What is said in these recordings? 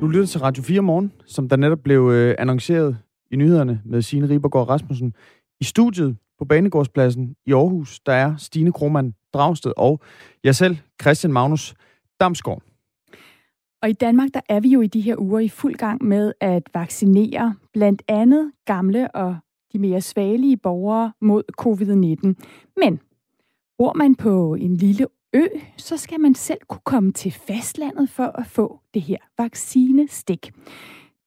Du lytter til Radio 4 morgen, som der netop blev øh, annonceret i nyhederne med Signe Ribergaard Rasmussen. I studiet på Banegårdspladsen i Aarhus, der er Stine Krohmann Dragsted og jeg selv, Christian Magnus Damsgaard. Og i Danmark, der er vi jo i de her uger i fuld gang med at vaccinere blandt andet gamle og de mere svagelige borgere mod covid-19. Men bor man på en lille ø, så skal man selv kunne komme til fastlandet for at få det her vaccinestik.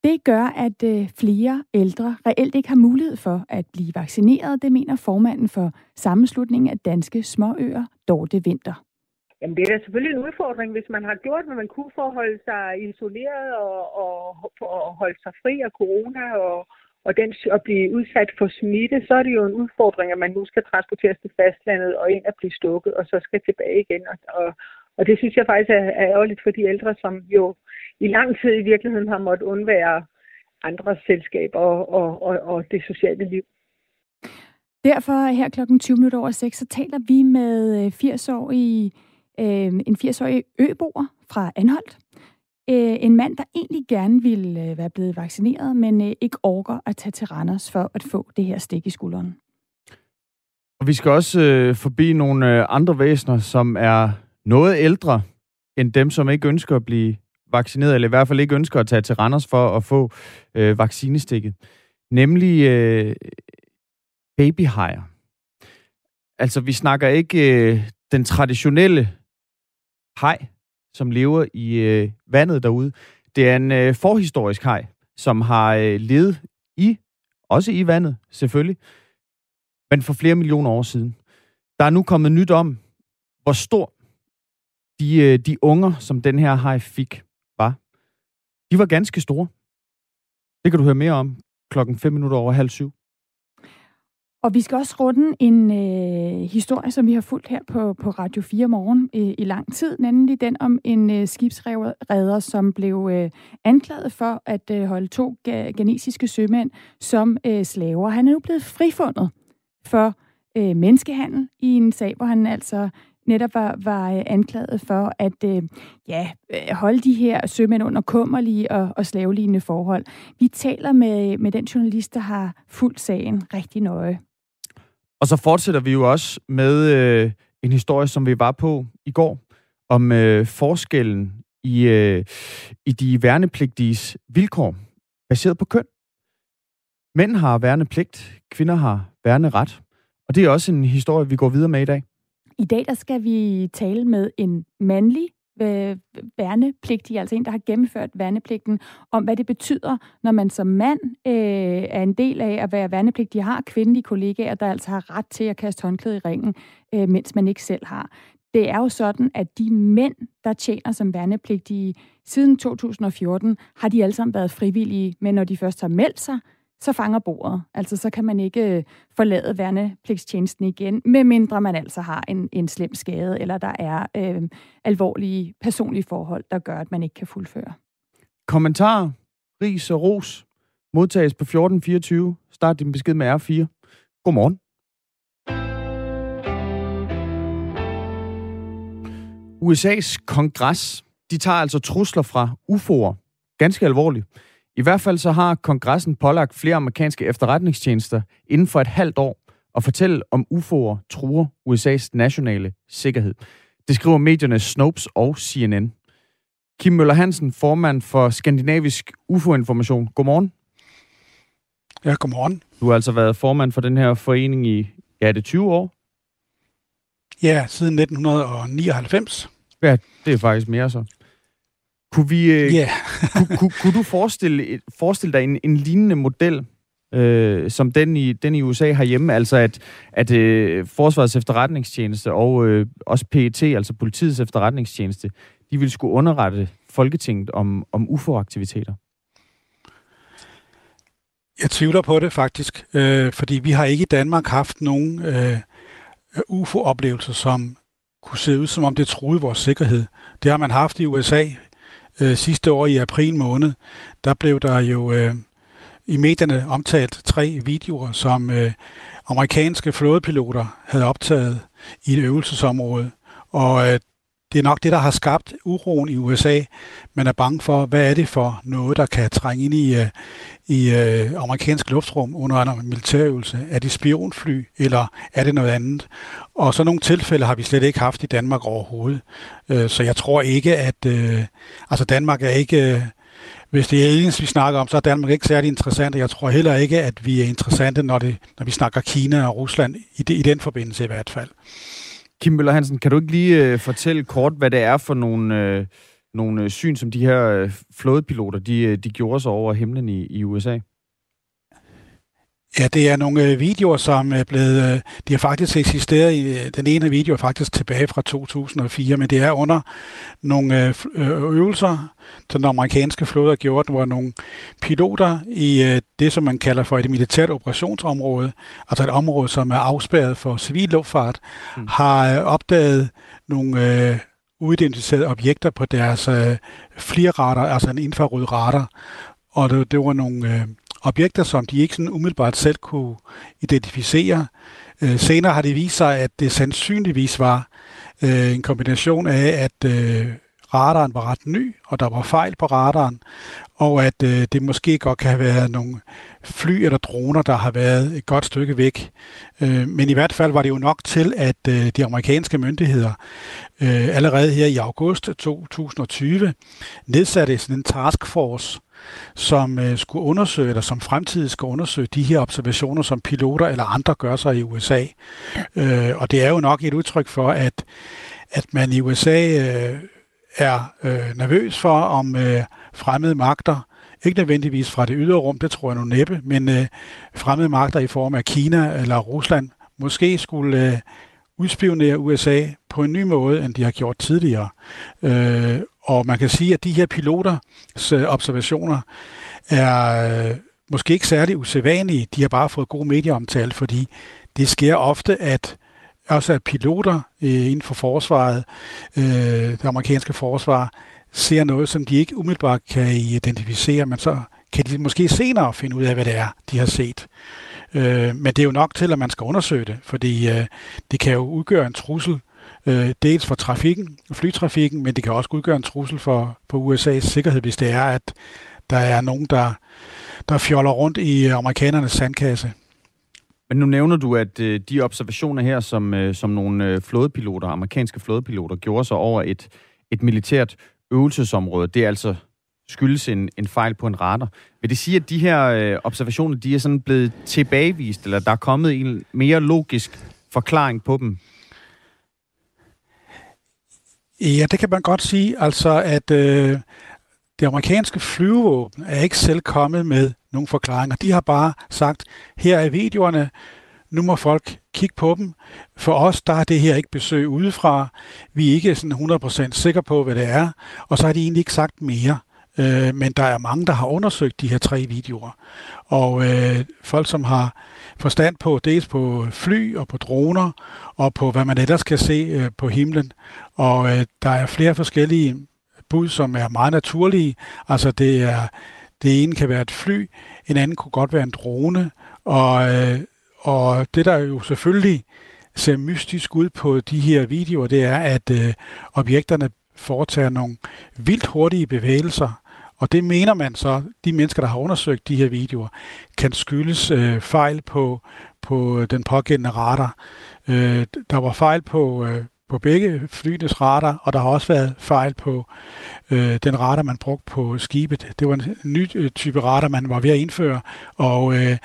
Det gør, at øh, flere ældre reelt ikke har mulighed for at blive vaccineret, det mener formanden for sammenslutningen af danske småøer, Dorte Vinter. Jamen det er da selvfølgelig en udfordring, hvis man har gjort, hvad man kunne for at holde sig isoleret og, og, og holde sig fri af corona og, og den, at blive udsat for smitte, så er det jo en udfordring, at man nu skal transporteres til fastlandet og ind og blive stukket, og så skal tilbage igen. Og, og, og det synes jeg faktisk er, er ærgerligt for de ældre, som jo i lang tid i virkeligheden har måttet undvære andres selskaber og, og, og, og det sociale liv. Derfor her klokken 20 minutter over 6, så taler vi med øh, 80-årige øh, en 80-årig øboer fra Anholdt. Øh, en mand, der egentlig gerne ville øh, være blevet vaccineret, men øh, ikke orker at tage til Randers for at få det her stik i skulderen. Og vi skal også øh, forbi nogle øh, andre væsener, som er noget ældre end dem, som ikke ønsker at blive vaccineret, eller i hvert fald ikke ønsker at tage til Randers for at få øh, vaccinestikket. Nemlig øh, babyhajer. Altså, vi snakker ikke øh, den traditionelle hej, som lever i øh, vandet derude. Det er en øh, forhistorisk haj, som har øh, levet i, også i vandet selvfølgelig, men for flere millioner år siden. Der er nu kommet nyt om, hvor stor de, øh, de unger, som den her haj fik, var. De var ganske store. Det kan du høre mere om klokken 5 minutter over halv syv. Og vi skal også runde en øh, historie, som vi har fulgt her på, på Radio 4 morgen øh, i lang tid, nemlig den om en øh, skibsredder, som blev øh, anklaget for at øh, holde to ganesiske sømænd som øh, slaver. Han er nu blevet frifundet for øh, menneskehandel i en sag, hvor han altså netop var, var øh, anklaget for at øh, ja, øh, holde de her sømænd under kummerlige og, og slavelignende forhold. Vi taler med, med den journalist, der har fulgt sagen rigtig nøje. Og så fortsætter vi jo også med øh, en historie, som vi var på i går, om øh, forskellen i, øh, i de værnepligtiges vilkår, baseret på køn. Mænd har værnepligt, kvinder har værneret. Og det er også en historie, vi går videre med i dag. I dag der skal vi tale med en mandlig øh, værnepligtige, altså en, der har gennemført værnepligten, om hvad det betyder, når man som mand øh, er en del af at være værnepligtig, har kvindelige kollegaer, der altså har ret til at kaste håndklæde i ringen, øh, mens man ikke selv har. Det er jo sådan, at de mænd, der tjener som værnepligtige siden 2014, har de alle sammen været frivillige, men når de først har meldt sig, så fanger bordet. Altså, så kan man ikke øh, forlade værnepligtstjenesten igen, medmindre man altså har en, en slem skade, eller der er øh, alvorlige personlige forhold, der gør, at man ikke kan fuldføre. Kommentar, ris og ros modtages på 1424. Start din besked med R4. Godmorgen. USA's kongres, de tager altså trusler fra UFO'er ganske alvorligt. I hvert fald så har kongressen pålagt flere amerikanske efterretningstjenester inden for et halvt år at fortælle om UFO'er truer USA's nationale sikkerhed. Det skriver medierne Snopes og CNN. Kim Møller Hansen, formand for Skandinavisk UFO-information. Godmorgen. Ja, godmorgen. Du har altså været formand for den her forening i, ja, det 20 år? Ja, siden 1999. Ja, det er faktisk mere så. Kunne, vi, øh, yeah. kunne, kunne, kunne du forestille, forestille dig en, en lignende model, øh, som den i, den i USA har hjemme, altså at, at øh, Forsvarets efterretningstjeneste og øh, også PET, altså politiets efterretningstjeneste, de ville skulle underrette Folketinget om, om UFO-aktiviteter? Jeg tvivler på det faktisk, øh, fordi vi har ikke i Danmark haft nogen øh, UFO-oplevelser, som kunne se ud, som om det troede vores sikkerhed. Det har man haft i USA øh, sidste år i april måned, der blev der jo øh, i medierne omtalt tre videoer, som øh, amerikanske flådepiloter havde optaget i et øvelsesområde. Og øh, det er nok det, der har skabt uroen i USA. Man er bange for, hvad er det for noget, der kan trænge ind i, øh, i øh, amerikansk luftrum under en militærøvelse. Er det spionfly, eller er det noget andet? Og så nogle tilfælde har vi slet ikke haft i Danmark overhovedet. Øh, så jeg tror ikke, at... Øh, altså Danmark er ikke... Øh, hvis det er aliens, vi snakker om, så er Danmark ikke særlig interessant, jeg tror heller ikke, at vi er interessante, når, det, når vi snakker Kina og Rusland, i, det, i den forbindelse i hvert fald. Kim Møller Hansen, kan du ikke lige øh, fortælle kort, hvad det er for nogle, øh, nogle øh, syn, som de her øh, flådepiloter, de, øh, de gjorde sig over himlen i, i USA? Ja, det er nogle øh, videoer, som er blevet... Øh, de har faktisk eksisteret i... Øh, den ene video er faktisk tilbage fra 2004, men det er under nogle øvelser, som den amerikanske flåde har gjort, hvor nogle piloter i det, som man kalder for et militært operationsområde, altså et område, som er afspærret for civil luftfart, mm. har opdaget nogle øh, uidentificerede objekter på deres øh, altså en infrarød radar. Og det, det var nogle... Øh, objekter, som de ikke sådan umiddelbart selv kunne identificere. Øh, senere har det vist sig, at det sandsynligvis var øh, en kombination af, at øh, radaren var ret ny, og der var fejl på radaren, og at øh, det måske godt kan have været nogle fly eller droner, der har været et godt stykke væk. Øh, men i hvert fald var det jo nok til, at øh, de amerikanske myndigheder øh, allerede her i august 2020 nedsatte sådan en taskforce, som øh, skulle undersøge, eller som fremtidigt skal undersøge de her observationer, som piloter eller andre gør sig i USA. Øh, og det er jo nok et udtryk for, at, at man i USA øh, er øh, nervøs for, om øh, fremmede magter, ikke nødvendigvis fra det ydre rum, det tror jeg nu næppe, men øh, fremmede magter i form af Kina eller Rusland, måske skulle øh, udspionere USA på en ny måde, end de har gjort tidligere. Øh, og man kan sige, at de her piloters øh, observationer er øh, måske ikke særlig usædvanlige. De har bare fået god medieomtale, fordi det sker ofte, at også at piloter øh, inden for forsvaret, øh, det amerikanske forsvar, ser noget, som de ikke umiddelbart kan identificere, men så kan de måske senere finde ud af, hvad det er, de har set. Øh, men det er jo nok til, at man skal undersøge det, fordi øh, det kan jo udgøre en trussel øh, dels for trafikken, flytrafikken, men det kan også udgøre en trussel for, for USA's sikkerhed, hvis det er, at der er nogen, der, der fjoller rundt i øh, amerikanernes sandkasse. Men nu nævner du, at øh, de observationer her, som, øh, som nogle øh, flådepiloter, amerikanske flådepiloter, gjorde sig over et, et militært øvelsesområde, det er altså skyldes en, en fejl på en radar. Vil det sige, at de her øh, observationer, de er sådan blevet tilbagevist, eller der er kommet en mere logisk forklaring på dem Ja, det kan man godt sige. Altså, at øh, det amerikanske flyvevåben er ikke selv kommet med nogle forklaringer. De har bare sagt, her er videoerne, nu må folk kigge på dem. For os, der er det her ikke besøg udefra. Vi er ikke sådan 100% sikre på, hvad det er. Og så har de egentlig ikke sagt mere. Øh, men der er mange, der har undersøgt de her tre videoer. Og øh, folk, som har forstand på dels på fly og på droner og på, hvad man ellers kan se øh, på himlen. Og øh, der er flere forskellige bud, som er meget naturlige. Altså det er det ene kan være et fly, en anden kunne godt være en drone, og, øh, og det der jo selvfølgelig ser mystisk ud på de her videoer, det er, at øh, objekterne foretager nogle vildt hurtige bevægelser, og det mener man så, de mennesker, der har undersøgt de her videoer, kan skyldes øh, fejl på, på øh, den pågældende radar. Øh, der var fejl på, øh, på begge flyenes radar, og der har også været fejl på øh, den radar, man brugte på skibet. Det var en ny øh, type radar, man var ved at indføre, og, øh,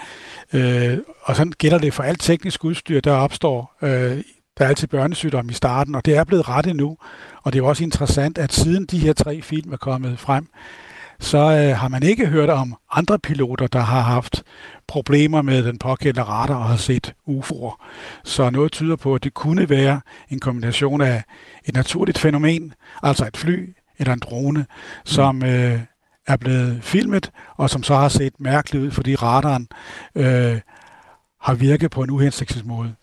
øh, og sådan gælder det for alt teknisk udstyr, der opstår. Øh, der er altid børnesygdom i starten, og det er blevet rettet nu. Og det er også interessant, at siden de her tre film er kommet frem, så øh, har man ikke hørt om andre piloter, der har haft problemer med den pågældende radar og har set UFO'er. Så noget tyder på, at det kunne være en kombination af et naturligt fænomen, altså et fly eller en drone, mm. som øh, er blevet filmet, og som så har set mærkeligt ud, fordi radaren øh, har virket på en uhensigtsmæssig måde.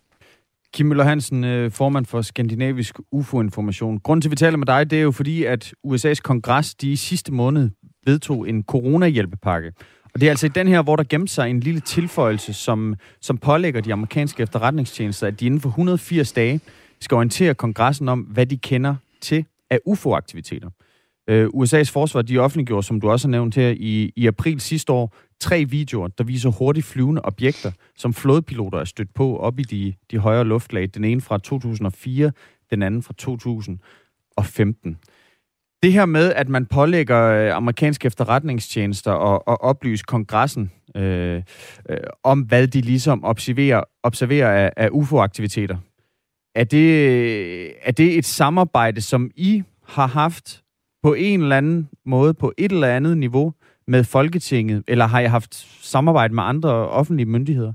Kim Møller Hansen, øh, formand for Skandinavisk UFO-information. Grunden til, at vi taler med dig, det er jo fordi, at USA's kongres de sidste måned vedtog en coronahjælpepakke. Og det er altså i den her, hvor der gemte sig en lille tilføjelse, som, som pålægger de amerikanske efterretningstjenester, at de inden for 180 dage skal orientere kongressen om, hvad de kender til af UFO-aktiviteter. Øh, USA's forsvar, de offentliggjorde, som du også har nævnt her, i, i april sidste år, tre videoer, der viser hurtigt flyvende objekter, som flådepiloter er stødt på op i de, de højere luftlag. Den ene fra 2004, den anden fra 2015. Det her med, at man pålægger øh, amerikanske efterretningstjenester og, og oplyse kongressen øh, øh, om, hvad de ligesom observerer, observerer af, af UFO-aktiviteter, er det, øh, er det et samarbejde, som I har haft på en eller anden måde, på et eller andet niveau med Folketinget, eller har I haft samarbejde med andre offentlige myndigheder?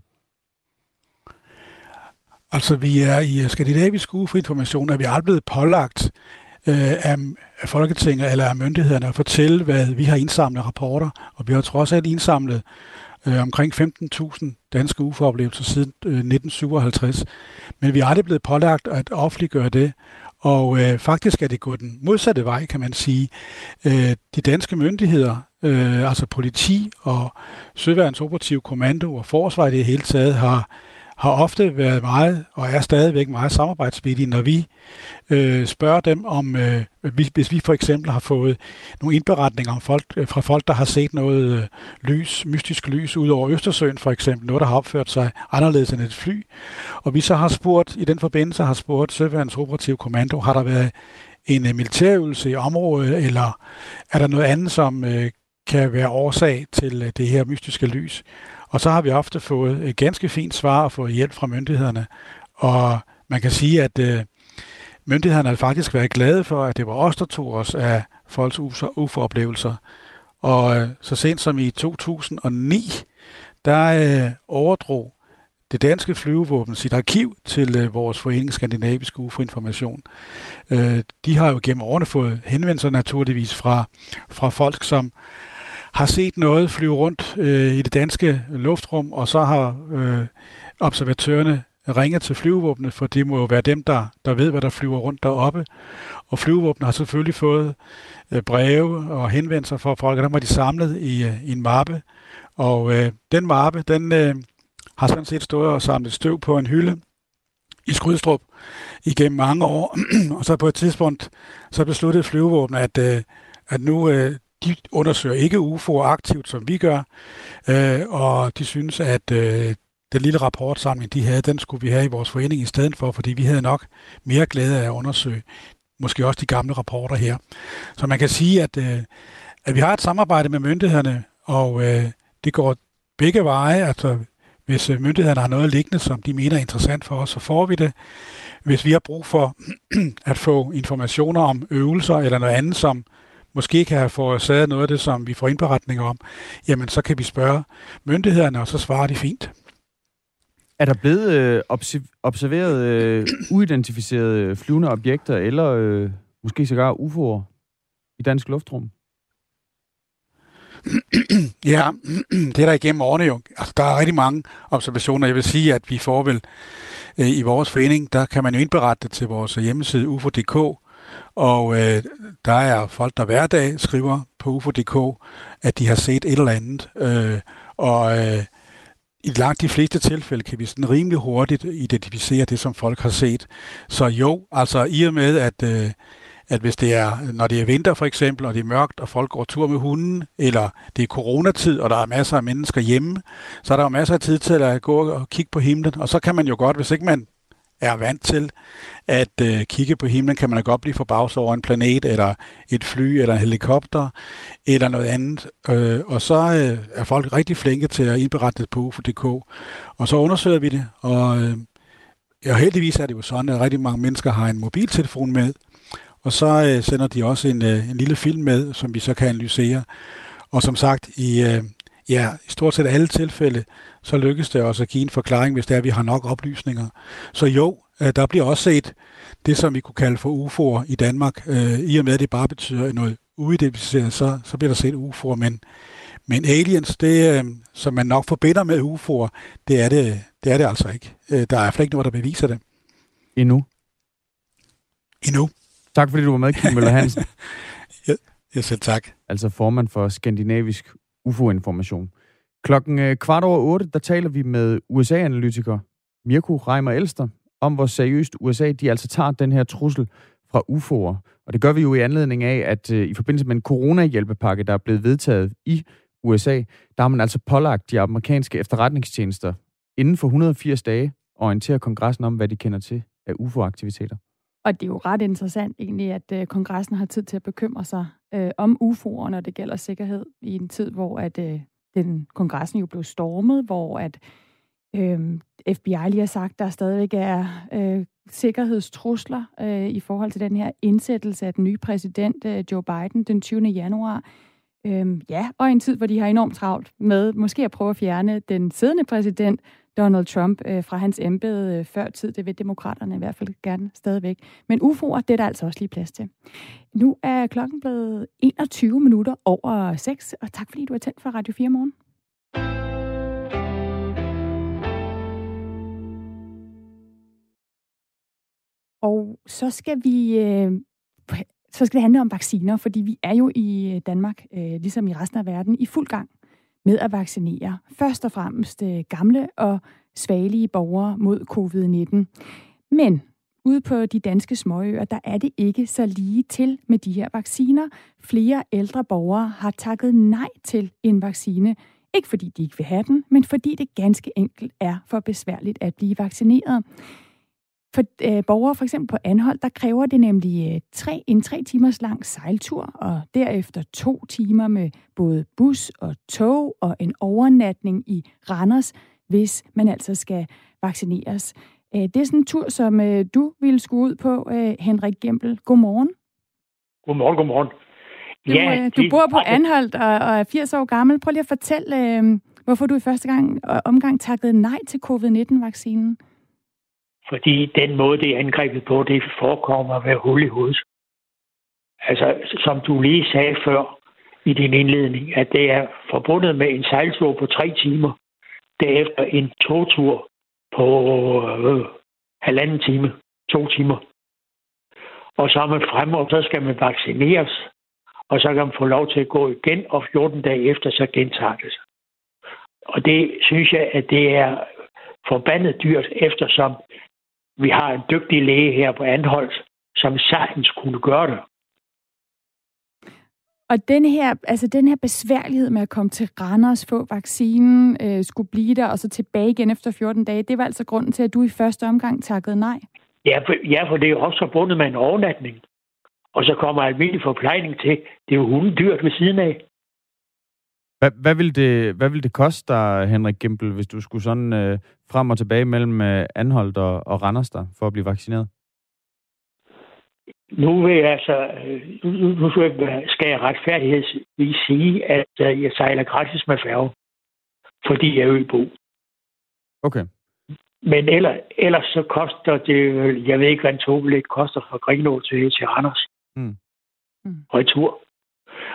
Altså, vi er i Skandinavisk Uge for Information, at vi er blevet pålagt øh, af, af Folketinget eller af myndighederne at fortælle, hvad vi har indsamlet rapporter, og vi har trods alt indsamlet øh, omkring 15.000 danske UFO-oplevelser siden øh, 1957. Men vi er aldrig blevet pålagt at offentliggøre det, og øh, faktisk er det gået den modsatte vej, kan man sige. Øh, de danske myndigheder, øh, altså politi og Søværens Operative Kommando og Forsvar i det hele taget, har har ofte været meget, og er stadigvæk meget samarbejdsvillige, når vi øh, spørger dem om, øh, hvis, hvis vi for eksempel har fået nogle indberetninger om folk, øh, fra folk, der har set noget øh, lys, mystisk lys ud over Østersøen for eksempel, noget, der har opført sig anderledes end et fly, og vi så har spurgt, i den forbindelse har spurgt Søværens Operative Kommando, har der været en øh, militærøvelse i området, eller er der noget andet, som øh, kan være årsag til øh, det her mystiske lys? Og så har vi ofte fået et ganske fint svar og fået hjælp fra myndighederne. Og man kan sige, at øh, myndighederne har faktisk været glade for, at det var os, der tog os af folks UFO-oplevelser. Og øh, så sent som i 2009, der øh, overdrog det danske flyvevåben sit arkiv til øh, vores forening Skandinavisk UFO-information. Øh, de har jo gennem årene fået henvendelser naturligvis fra, fra folk, som har set noget flyve rundt øh, i det danske luftrum, og så har øh, observatørerne ringet til flyvevåbnet, for det må jo være dem, der, der ved, hvad der flyver rundt deroppe. Og flyvevåbnet har selvfølgelig fået øh, breve og henvendelser fra folk, og dem var de samlet i, øh, i en mappe. Og øh, den mappe, den øh, har sådan set stået og samlet støv på en hylde i Skrydstrup igennem mange år. og så på et tidspunkt, så besluttede flyvevåbnet, at, øh, at nu øh, de undersøger ikke UFO'er aktivt, som vi gør, øh, og de synes, at øh, den lille rapportsamling, de havde, den skulle vi have i vores forening i stedet for, fordi vi havde nok mere glæde af at undersøge måske også de gamle rapporter her. Så man kan sige, at, øh, at vi har et samarbejde med myndighederne, og øh, det går begge veje. Altså, hvis øh, myndighederne har noget liggende, som de mener er interessant for os, så får vi det. Hvis vi har brug for at få informationer om øvelser eller noget andet, som måske kan have forårsaget noget af det, som vi får indberetninger om, jamen så kan vi spørge myndighederne, og så svarer de fint. Er der blevet øh, observeret øh, uidentificerede flyvende objekter, eller øh, måske sågar UFO'er i dansk luftrum? Ja, det er der igennem årene jo. Altså, der er rigtig mange observationer. Jeg vil sige, at vi får vel øh, i vores forening, der kan man jo indberette det til vores hjemmeside ufo.dk, og øh, der er folk, der hver dag skriver på ufo.dk, at de har set et eller andet. Øh, og øh, i langt de fleste tilfælde kan vi sådan rimelig hurtigt identificere det, som folk har set. Så jo, altså i og med, at, øh, at hvis det er, når det er vinter for eksempel, og det er mørkt, og folk går tur med hunden, eller det er coronatid, og der er masser af mennesker hjemme, så er der jo masser af tid til at gå og kigge på himlen, og så kan man jo godt, hvis ikke man er vant til at øh, kigge på himlen, kan man godt blive forbavset over en planet, eller et fly, eller en helikopter, eller noget andet. Øh, og så øh, er folk rigtig flinke til at indberette det på UFO.dk. Og så undersøger vi det, og øh, og heldigvis er det jo sådan, at rigtig mange mennesker har en mobiltelefon med, og så øh, sender de også en, øh, en lille film med, som vi så kan analysere. Og som sagt, i, øh, ja, i stort set alle tilfælde, så lykkes det også at give en forklaring, hvis det er, at vi har nok oplysninger. Så jo, øh, der bliver også set det, som vi kunne kalde for UFO'er i Danmark. Øh, I og med, at det bare betyder noget uidentificeret, så, så bliver der set UFO'er, men, men aliens, det, øh, som man nok forbinder med UFO'er, det er det, det er det altså ikke. Der er ikke noget, der beviser det. Endnu? Endnu. Tak fordi du var med, Kim Møller Hansen. ja, ja, selv tak. Altså formand for Skandinavisk UFO-information. Klokken øh, kvart over otte, der taler vi med USA-analytiker Mirko Reimer Elster om, hvor seriøst USA de altså tager den her trussel fra UFO'er. Og det gør vi jo i anledning af, at øh, i forbindelse med en coronahjælpepakke, der er blevet vedtaget i USA, der har man altså pålagt de amerikanske efterretningstjenester inden for 180 dage orientere kongressen om, hvad de kender til af UFO-aktiviteter. Og det er jo ret interessant egentlig, at øh, kongressen har tid til at bekymre sig øh, om UFO'er, når det gælder sikkerhed, i en tid, hvor at øh, den kongressen jo blev stormet, hvor at øh, FBI lige har sagt, der stadigvæk er øh, sikkerhedstrusler øh, i forhold til den her indsættelse af den nye præsident, øh, Joe Biden, den 20. januar. Øh, ja, og en tid, hvor de har enormt travlt med måske at prøve at fjerne den siddende præsident, Donald Trump, øh, fra hans embede øh, før tid. Det vil demokraterne i hvert fald gerne stadigvæk. Men UFO'er, det er der altså også lige plads til. Nu er klokken blevet 21 minutter over 6, og tak fordi du er tændt for Radio 4 morgen. Og så skal vi øh, så skal det handle om vacciner, fordi vi er jo i øh, Danmark, øh, ligesom i resten af verden, i fuld gang med at vaccinere. Først og fremmest øh, gamle og svagelige borgere mod covid-19. Men ude på de danske småøer, der er det ikke så lige til med de her vacciner. Flere ældre borgere har takket nej til en vaccine. Ikke fordi de ikke vil have den, men fordi det ganske enkelt er for besværligt at blive vaccineret. For øh, borgere for eksempel på Anhold, der kræver det nemlig øh, tre, en tre timers lang sejltur, og derefter to timer med både bus og tog og en overnatning i Randers, hvis man altså skal vaccineres. Øh, det er sådan en tur, som øh, du ville skulle ud på, øh, Henrik Gempel. Godmorgen. Godmorgen, godmorgen. Du, ja, øh, du bor på Anholdt og, og er 80 år gammel. Prøv lige at fortælle, øh, hvorfor du i første gang omgang takkede nej til covid-19-vaccinen. Fordi den måde, det er angrebet på, det forekommer at være hul i hovedet. Altså, som du lige sagde før i din indledning, at det er forbundet med en sejltur på tre timer, derefter en togtur på øh, halvanden time, to timer. Og så er man fremme, og så skal man vaccineres, og så kan man få lov til at gå igen, og 14 dage efter, så gentager det sig. Og det synes jeg, at det er forbandet dyrt, eftersom vi har en dygtig læge her på Anholdt, som sagtens kunne gøre det. Og den her, altså den her besværlighed med at komme til Randers, få vaccinen, øh, skulle blive der, og så tilbage igen efter 14 dage, det var altså grunden til, at du i første omgang takkede nej? Ja, for, ja, for det er jo også forbundet med en overnatning. Og så kommer almindelig forplejning til. Det er jo hunden dyrt ved siden af. Hvad, hvad, vil det, hvad vil det koste dig, Henrik Gempel, hvis du skulle sådan øh, frem og tilbage mellem øh, Anholdt og, og Randers der, for at blive vaccineret? Nu vil jeg altså, øh, nu, nu skal jeg retfærdighedsvis sige, at øh, jeg sejler gratis med færge, fordi jeg er øbo. Okay. Men ellers, ellers så koster det, jeg ved ikke, hvad en togbillet koster fra Grenå til, til Randers. Mm. Mm. Retur.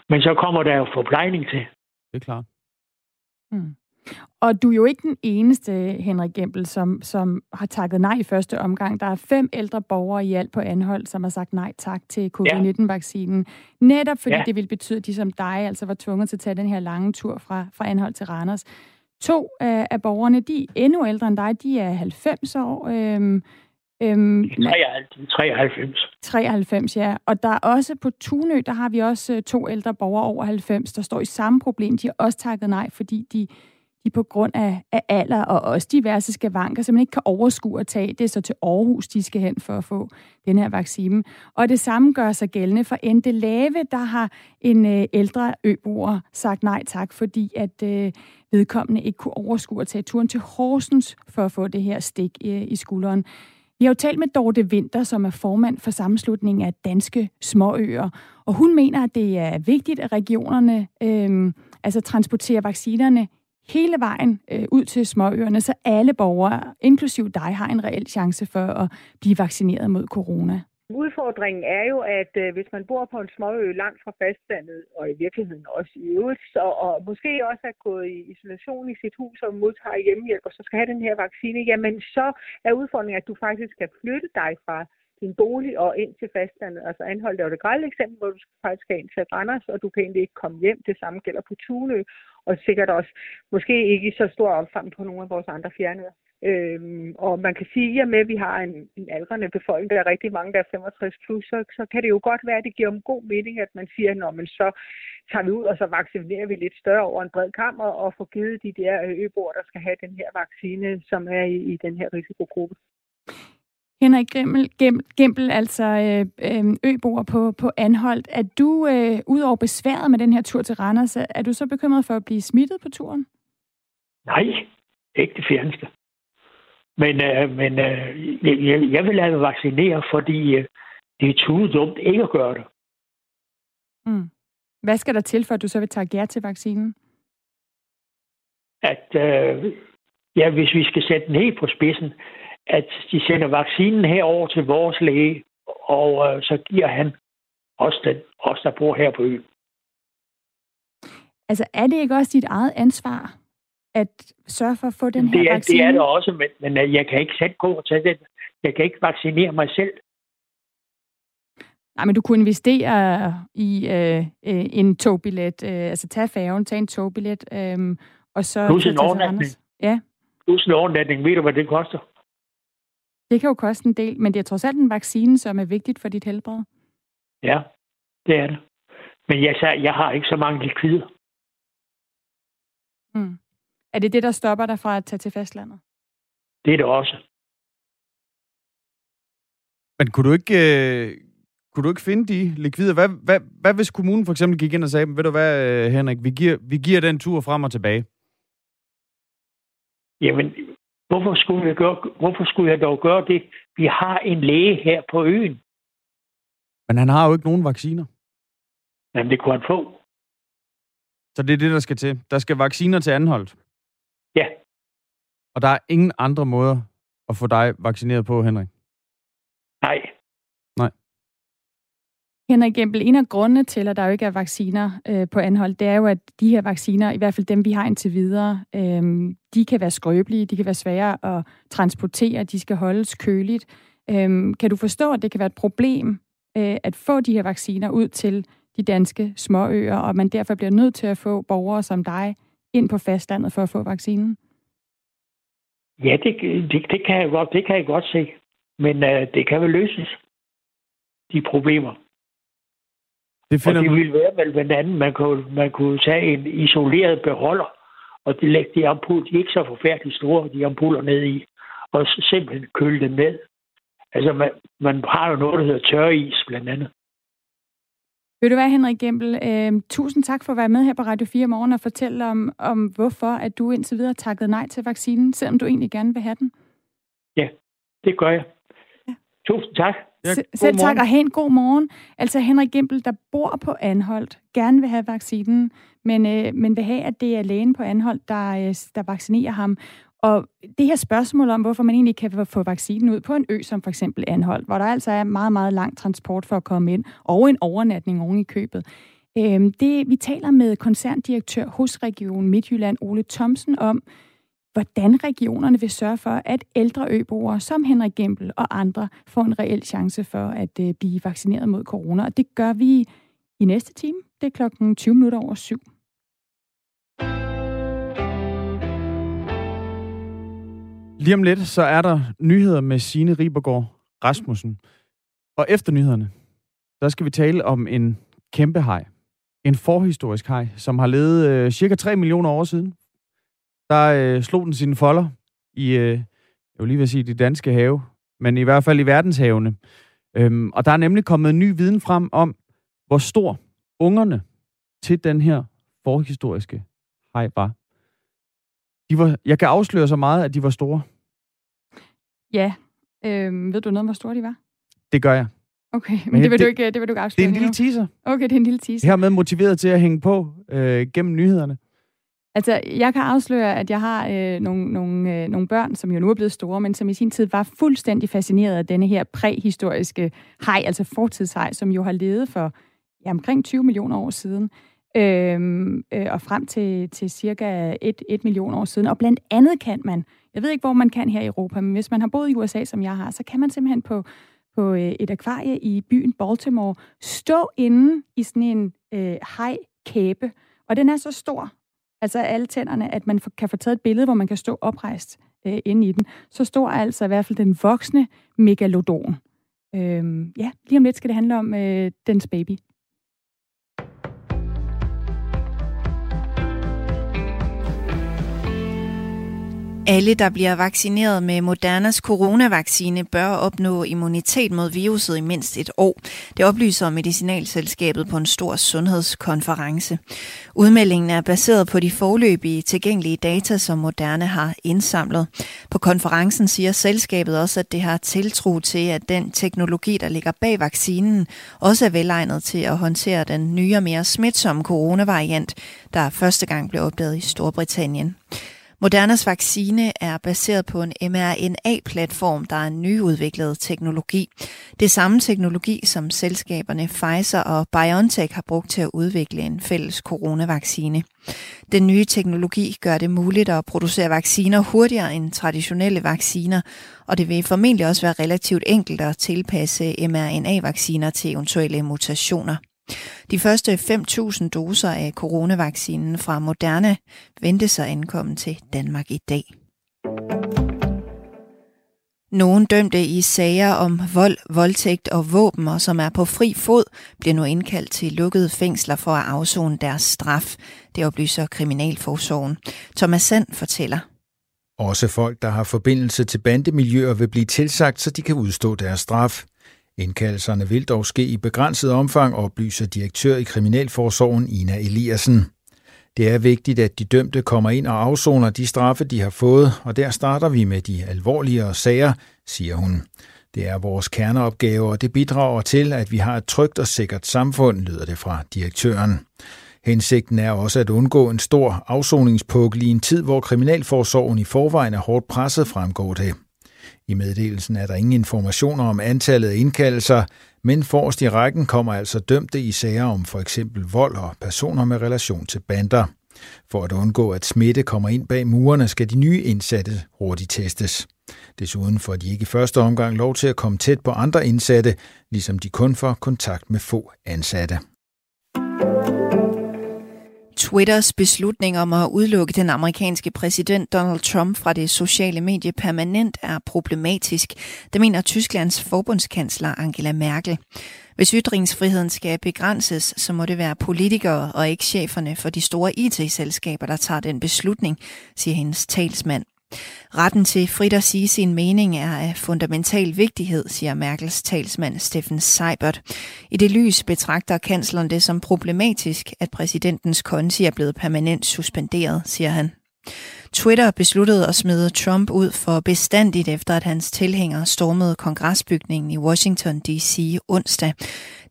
Men så kommer der jo forplejning til. Det er klart. Mm. Og du er jo ikke den eneste, Henrik Gempel, som, som har takket nej i første omgang. Der er fem ældre borgere i alt på anhold, som har sagt nej tak til covid-19-vaccinen. Netop fordi ja. det ville betyde, at de som dig altså var tvunget til at tage den her lange tur fra, fra anhold til Randers. To øh, af borgerne, de er endnu ældre end dig, de er 90 år. Øhm, øhm, 93. 93, ja. Og der er også på Tunø, der har vi også øh, to ældre borgere over 90, der står i samme problem. De har også takket nej, fordi de de på grund af, af alder og også diverse skavanker simpelthen ikke kan overskue at tage det, så til Aarhus de skal hen for at få den her vaccine. Og det samme gør sig gældende for Ente Lave, der har en øh, ældre øboer sagt nej tak, fordi at øh, vedkommende ikke kunne overskue at tage turen til Horsens for at få det her stik øh, i skulderen. Vi har jo talt med Dorte Winter, som er formand for sammenslutningen af danske småøer, og hun mener, at det er vigtigt, at regionerne øh, altså transporterer vaccinerne hele vejen øh, ud til småøerne, så alle borgere, inklusiv dig, har en reel chance for at blive vaccineret mod corona. Udfordringen er jo, at øh, hvis man bor på en småø langt fra fastlandet, og i virkeligheden også i øvrigt, så, og måske også er gået i isolation i sit hus og modtager hjemmehjælp, og så skal have den her vaccine, jamen så er udfordringen, at du faktisk skal flytte dig fra din bolig og ind til fastlandet. Altså anholdt er jo det grælde eksempel, hvor du faktisk skal ind til Randers, og du kan egentlig ikke komme hjem. Det samme gælder på Tunø, og sikkert også måske ikke i så stor omfang på nogle af vores andre fjernøer. Øhm, og man kan sige, at med at vi har en, en aldrende befolkning, der er rigtig mange, der er 65 plus, så, så kan det jo godt være, at det giver en god mening, at man siger, at men så tager vi ud, og så vaccinerer vi lidt større over en bred kammer, og får givet de der øboer, der skal have den her vaccine, som er i, i den her risikogruppe. Henrik Gemmel, Gempel, altså øh, øh, øboer på, på Anholdt. Er du, øh, udover besværet med den her tur til Randers, er du så bekymret for at blive smittet på turen? Nej, ikke det fjerneste. Men, øh, men øh, jeg, jeg vil lade mig vaccinere, fordi øh, det er tudet dumt ikke at gøre det. Mm. Hvad skal der til, for at du så vil tage gær til vaccinen? At, øh, ja, hvis vi skal sætte den helt på spidsen, at de sender vaccinen herover til vores læge, og øh, så giver han os, den, os, der bor her på øen. Altså, er det ikke også dit eget ansvar, at sørge for at få den det her er, vaccine? Det er det også, men, men øh, jeg kan ikke sætte gå og tage den. Jeg kan ikke vaccinere mig selv. Nej, men du kunne investere i øh, øh, en togbillet, øh, altså tage færgen, tage en togbillet, øh, og så... Plus en overnatning. Ja. Plus en overnatning. Ved du, hvad det koster? Det kan jo koste en del, men det er trods alt en vaccine, som er vigtigt for dit helbred. Ja, det er det. Men jeg, jeg har ikke så mange likvider. Mm. Er det det, der stopper dig fra at tage til fastlandet? Det er det også. Men kunne du ikke, øh, kunne du ikke finde de likvider? Hvad, hvad, hvad hvis kommunen for eksempel gik ind og sagde, ved du hvad, øh, Henrik, vi giver, vi giver den tur frem og tilbage? Jamen, hvorfor skulle, jeg gøre, hvorfor skulle jeg dog gøre det? Vi har en læge her på øen. Men han har jo ikke nogen vacciner. Jamen, det kunne han få. Så det er det, der skal til. Der skal vacciner til anholdt. Ja. Og der er ingen andre måder at få dig vaccineret på, Henrik? Nej. Nej. Henrik Gempel, en af grundene til, at der jo ikke er vacciner øh, på anhold, det er jo, at de her vacciner, i hvert fald dem, vi har indtil videre, øh, de kan være skrøbelige, de kan være svære at transportere, de skal holdes køligt. Øh, kan du forstå, at det kan være et problem øh, at få de her vacciner ud til de danske småøer, og man derfor bliver nødt til at få borgere som dig ind på fastlandet for at få vaccinen? Ja, det, det, det, kan, jeg godt, det kan jeg godt se. Men uh, det kan vel løses, de problemer. Det finder og det ville være vel blandt andet, man kunne, man kunne tage en isoleret beholder, og de lægge de ampuller, de er ikke så forfærdeligt store, de ampuller ned i, og simpelthen køle dem ned. Altså, man, man har jo noget, der hedder tørreis, blandt andet. Vil du være, Henrik Gempel? Øh, tusind tak for at være med her på Radio 4 morgen og fortælle om, om hvorfor at du indtil videre takket nej til vaccinen, selvom du egentlig gerne vil have den. Ja, det gør jeg. Ja. Tusind tak. Ja, Selv tak, og have en god morgen. Altså Henrik Gempel, der bor på Anholdt, gerne vil have vaccinen, men, øh, men vil have, at det er lægen på Anholdt, der, øh, der vaccinerer ham. Og det her spørgsmål om, hvorfor man egentlig kan få vaccinen ud på en ø, som for eksempel Anholdt, hvor der altså er meget, meget lang transport for at komme ind, og en overnatning oven i købet. Øh, det, vi taler med koncerndirektør hos Region Midtjylland, Ole Thomsen, om, hvordan regionerne vil sørge for, at ældre øboere som Henrik Gempel og andre får en reel chance for at øh, blive vaccineret mod corona. Og det gør vi i næste time. Det er klokken 20 minutter over syv. Lige om lidt, så er der nyheder med Signe Ribergaard Rasmussen. Og efter nyhederne, der skal vi tale om en kæmpe hej. En forhistorisk hej, som har levet øh, cirka 3 millioner år siden der øh, slog den sine folder i, øh, jeg vil lige vil sige, de danske have, men i hvert fald i verdenshavene. Øhm, og der er nemlig kommet ny viden frem om, hvor stor ungerne til den her forhistoriske hej var. De var. Jeg kan afsløre så meget, at de var store. Ja. Øhm, ved du noget om, hvor store de var? Det gør jeg. Okay, men, men det, vil det, du ikke, det vil du ikke afsløre Det er en lille teaser. Okay, det er en lille teaser. Hermed motiveret til at hænge på øh, gennem nyhederne. Altså, jeg kan afsløre, at jeg har øh, nogle, nogle, øh, nogle børn, som jo nu er blevet store, men som i sin tid var fuldstændig fascineret af denne her præhistoriske hej, altså fortidshej, som jo har levet for ja, omkring 20 millioner år siden, øhm, øh, og frem til, til cirka 1, 1 million år siden. Og blandt andet kan man, jeg ved ikke, hvor man kan her i Europa, men hvis man har boet i USA, som jeg har, så kan man simpelthen på, på øh, et akvarie i byen Baltimore stå inde i sådan en øh, hej-kæbe, og den er så stor, altså alle tænderne, at man kan få taget et billede, hvor man kan stå oprejst øh, inde i den. Så stor er altså i hvert fald den voksne megalodon. Øh, ja, lige om lidt skal det handle om øh, dens baby. Alle, der bliver vaccineret med Modernas coronavaccine, bør opnå immunitet mod viruset i mindst et år. Det oplyser Medicinalselskabet på en stor sundhedskonference. Udmeldingen er baseret på de forløbige tilgængelige data, som Moderna har indsamlet. På konferencen siger selskabet også, at det har tiltro til, at den teknologi, der ligger bag vaccinen, også er velegnet til at håndtere den nye og mere smitsomme coronavariant, der første gang blev opdaget i Storbritannien. Modernas vaccine er baseret på en mRNA-platform, der er en nyudviklet teknologi. Det er samme teknologi, som selskaberne Pfizer og BioNTech har brugt til at udvikle en fælles coronavaccine. Den nye teknologi gør det muligt at producere vacciner hurtigere end traditionelle vacciner, og det vil formentlig også være relativt enkelt at tilpasse mRNA-vacciner til eventuelle mutationer. De første 5.000 doser af coronavaccinen fra Moderna ventes at ankomme til Danmark i dag. Nogle dømte i sager om vold, voldtægt og våben, og som er på fri fod, bliver nu indkaldt til lukkede fængsler for at afzone deres straf. Det oplyser Kriminalforsorgen. Thomas Sand fortæller. Også folk, der har forbindelse til bandemiljøer, vil blive tilsagt, så de kan udstå deres straf. Indkaldelserne vil dog ske i begrænset omfang, oplyser direktør i Kriminalforsorgen Ina Eliassen. Det er vigtigt, at de dømte kommer ind og afsoner de straffe, de har fået, og der starter vi med de alvorligere sager, siger hun. Det er vores kerneopgave, og det bidrager til, at vi har et trygt og sikkert samfund, lyder det fra direktøren. Hensigten er også at undgå en stor afsoningspukkel i en tid, hvor Kriminalforsorgen i forvejen er hårdt presset, fremgår det. I meddelelsen er der ingen informationer om antallet af indkaldelser, men forrest i rækken kommer altså dømte i sager om for eksempel vold og personer med relation til bander. For at undgå, at smitte kommer ind bag murene, skal de nye indsatte hurtigt testes. Desuden får de ikke i første omgang lov til at komme tæt på andre indsatte, ligesom de kun får kontakt med få ansatte. Twitters beslutning om at udelukke den amerikanske præsident Donald Trump fra det sociale medie permanent er problematisk. Det mener Tysklands forbundskansler Angela Merkel. Hvis ytringsfriheden skal begrænses, så må det være politikere og ikke cheferne for de store IT-selskaber, der tager den beslutning, siger hendes talsmand. Retten til frit at sige sin mening er af fundamental vigtighed, siger Merkels talsmand Steffen Seibert. I det lys betragter kansleren det som problematisk, at præsidentens konti er blevet permanent suspenderet, siger han. Twitter besluttede at smide Trump ud for bestandigt efter, at hans tilhængere stormede kongresbygningen i Washington D.C. onsdag.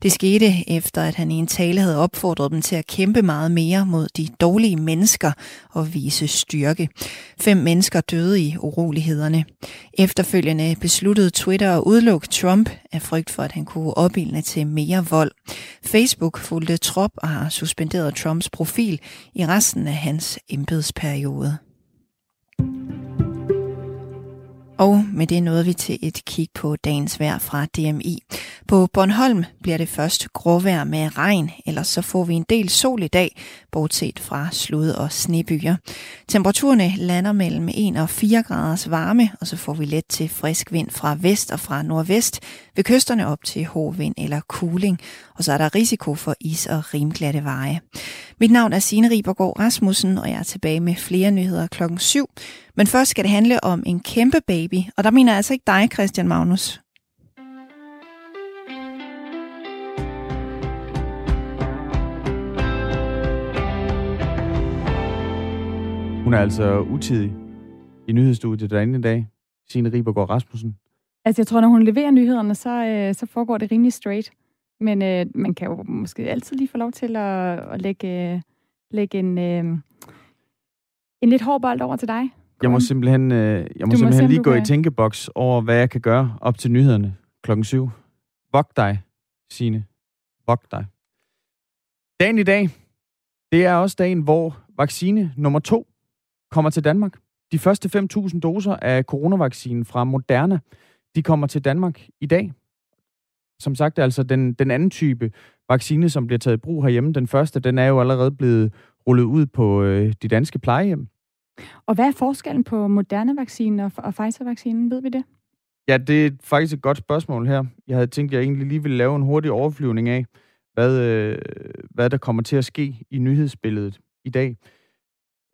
Det skete efter, at han i en tale havde opfordret dem til at kæmpe meget mere mod de dårlige mennesker og vise styrke. Fem mennesker døde i urolighederne. Efterfølgende besluttede Twitter at udelukke Trump af frygt for, at han kunne opildne til mere vold. Facebook fulgte trop og har suspenderet Trumps profil i resten af hans embedsperiode. Og med det nåede vi til et kig på dagens vejr fra DMI. På Bornholm bliver det først gråvejr med regn, ellers så får vi en del sol i dag, bortset fra slud og snebyer. Temperaturerne lander mellem 1 og 4 graders varme, og så får vi let til frisk vind fra vest og fra nordvest, ved kysterne op til hård vind eller kuling, og så er der risiko for is og rimglatte veje. Mit navn er Signe Ribergaard Rasmussen, og jeg er tilbage med flere nyheder klokken 7. Men først skal det handle om en kæmpe baby, og der mener jeg altså ikke dig, Christian Magnus. Hun er altså utidig i nyhedsstudiet derinde i dag. Signe Ribergaard Rasmussen. Altså, jeg tror, når hun leverer nyhederne, så, øh, så foregår det rimelig straight. Men øh, man kan jo måske altid lige få lov til at, at lægge, lægge en, øh, en lidt hård bold over til dig. Jeg må simpelthen, øh, jeg må må simpelthen om lige gå i kan- tænkeboks over, hvad jeg kan gøre op til nyhederne klokken 7. Vok dig, Signe. Vok dig. Dagen i dag, det er også dagen, hvor vaccine nummer to kommer til Danmark. De første 5.000 doser af coronavaccinen fra Moderna, de kommer til Danmark i dag. Som sagt, altså den, den anden type vaccine, som bliver taget i brug herhjemme, den første, den er jo allerede blevet rullet ud på øh, de danske plejehjem. Og hvad er forskellen på Moderna-vaccinen og, og Pfizer-vaccinen? Ved vi det? Ja, det er faktisk et godt spørgsmål her. Jeg havde tænkt, at jeg egentlig lige ville lave en hurtig overflyvning af, hvad, øh, hvad der kommer til at ske i nyhedsbilledet i dag.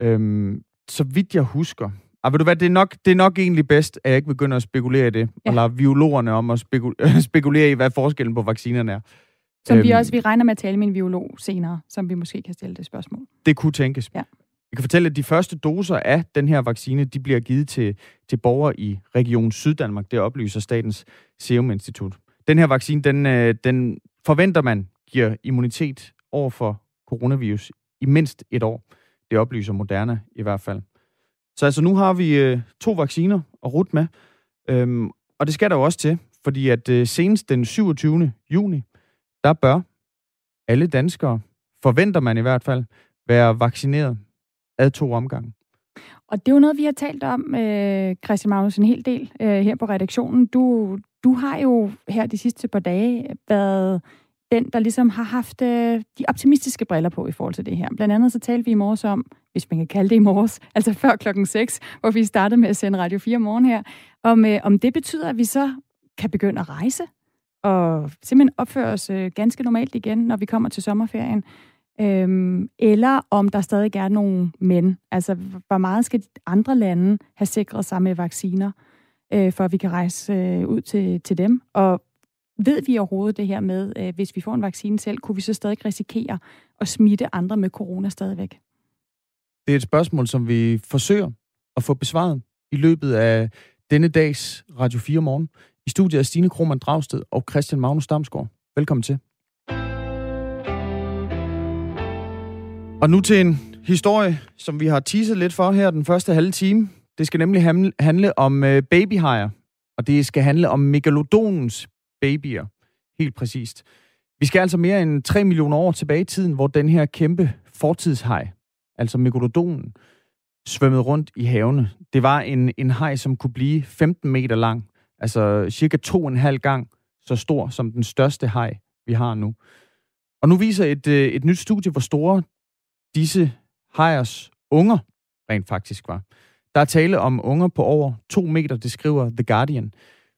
Øhm, så vidt jeg husker, Ah, ved du hvad, det er, nok, det er nok egentlig bedst, at jeg ikke begynder at spekulere i det, ja. og lade biologerne om at spekul- spekulere i, hvad forskellen på vaccinerne er. Som øhm, vi også, vi regner med at tale med en biolog senere, som vi måske kan stille det spørgsmål. Det kunne tænkes. Ja. Jeg kan fortælle, at de første doser af den her vaccine, de bliver givet til, til borgere i Region Syddanmark. Det oplyser Statens Serum Institut. Den her vaccine, den, øh, den forventer man giver immunitet over for coronavirus i mindst et år. Det oplyser Moderna i hvert fald. Så altså nu har vi øh, to vacciner at rute med, øhm, og det skal der jo også til, fordi at øh, senest den 27. juni, der bør alle danskere, forventer man i hvert fald, være vaccineret ad to omgange. Og det er jo noget, vi har talt om, øh, Christian Magnus, en hel del øh, her på redaktionen. Du, du har jo her de sidste par dage været den, der ligesom har haft øh, de optimistiske briller på i forhold til det her. Blandt andet så talte vi i morges om, hvis man kan kalde det i morges, altså før klokken 6, hvor vi startede med at sende Radio 4 morgen her, om, øh, om det betyder, at vi så kan begynde at rejse og simpelthen opføre os øh, ganske normalt igen, når vi kommer til sommerferien. Øhm, eller om der stadig er nogle men. Altså, hvor meget skal andre lande have sikret sig med vacciner, øh, for at vi kan rejse øh, ud til, til dem? Og ved vi overhovedet det her med, øh, hvis vi får en vaccine selv, kunne vi så stadig risikere at smitte andre med corona stadigvæk? Det er et spørgsmål, som vi forsøger at få besvaret i løbet af denne dags Radio 4 morgen. I studiet er Stine Krohmann Dragsted og Christian Magnus Damsgaard. Velkommen til. Og nu til en historie, som vi har teaset lidt for her den første halve time. Det skal nemlig handle om øh, babyhajer, og det skal handle om megalodonens babyer, helt præcist. Vi skal altså mere end 3 millioner år tilbage i tiden, hvor den her kæmpe fortidshaj, altså megalodonen, svømmede rundt i havene. Det var en, en haj, som kunne blive 15 meter lang, altså cirka to og en halv gang så stor som den største haj, vi har nu. Og nu viser et, øh, et nyt studie, hvor store disse hajers unger rent faktisk var. Der er tale om unger på over 2 meter, det skriver The Guardian.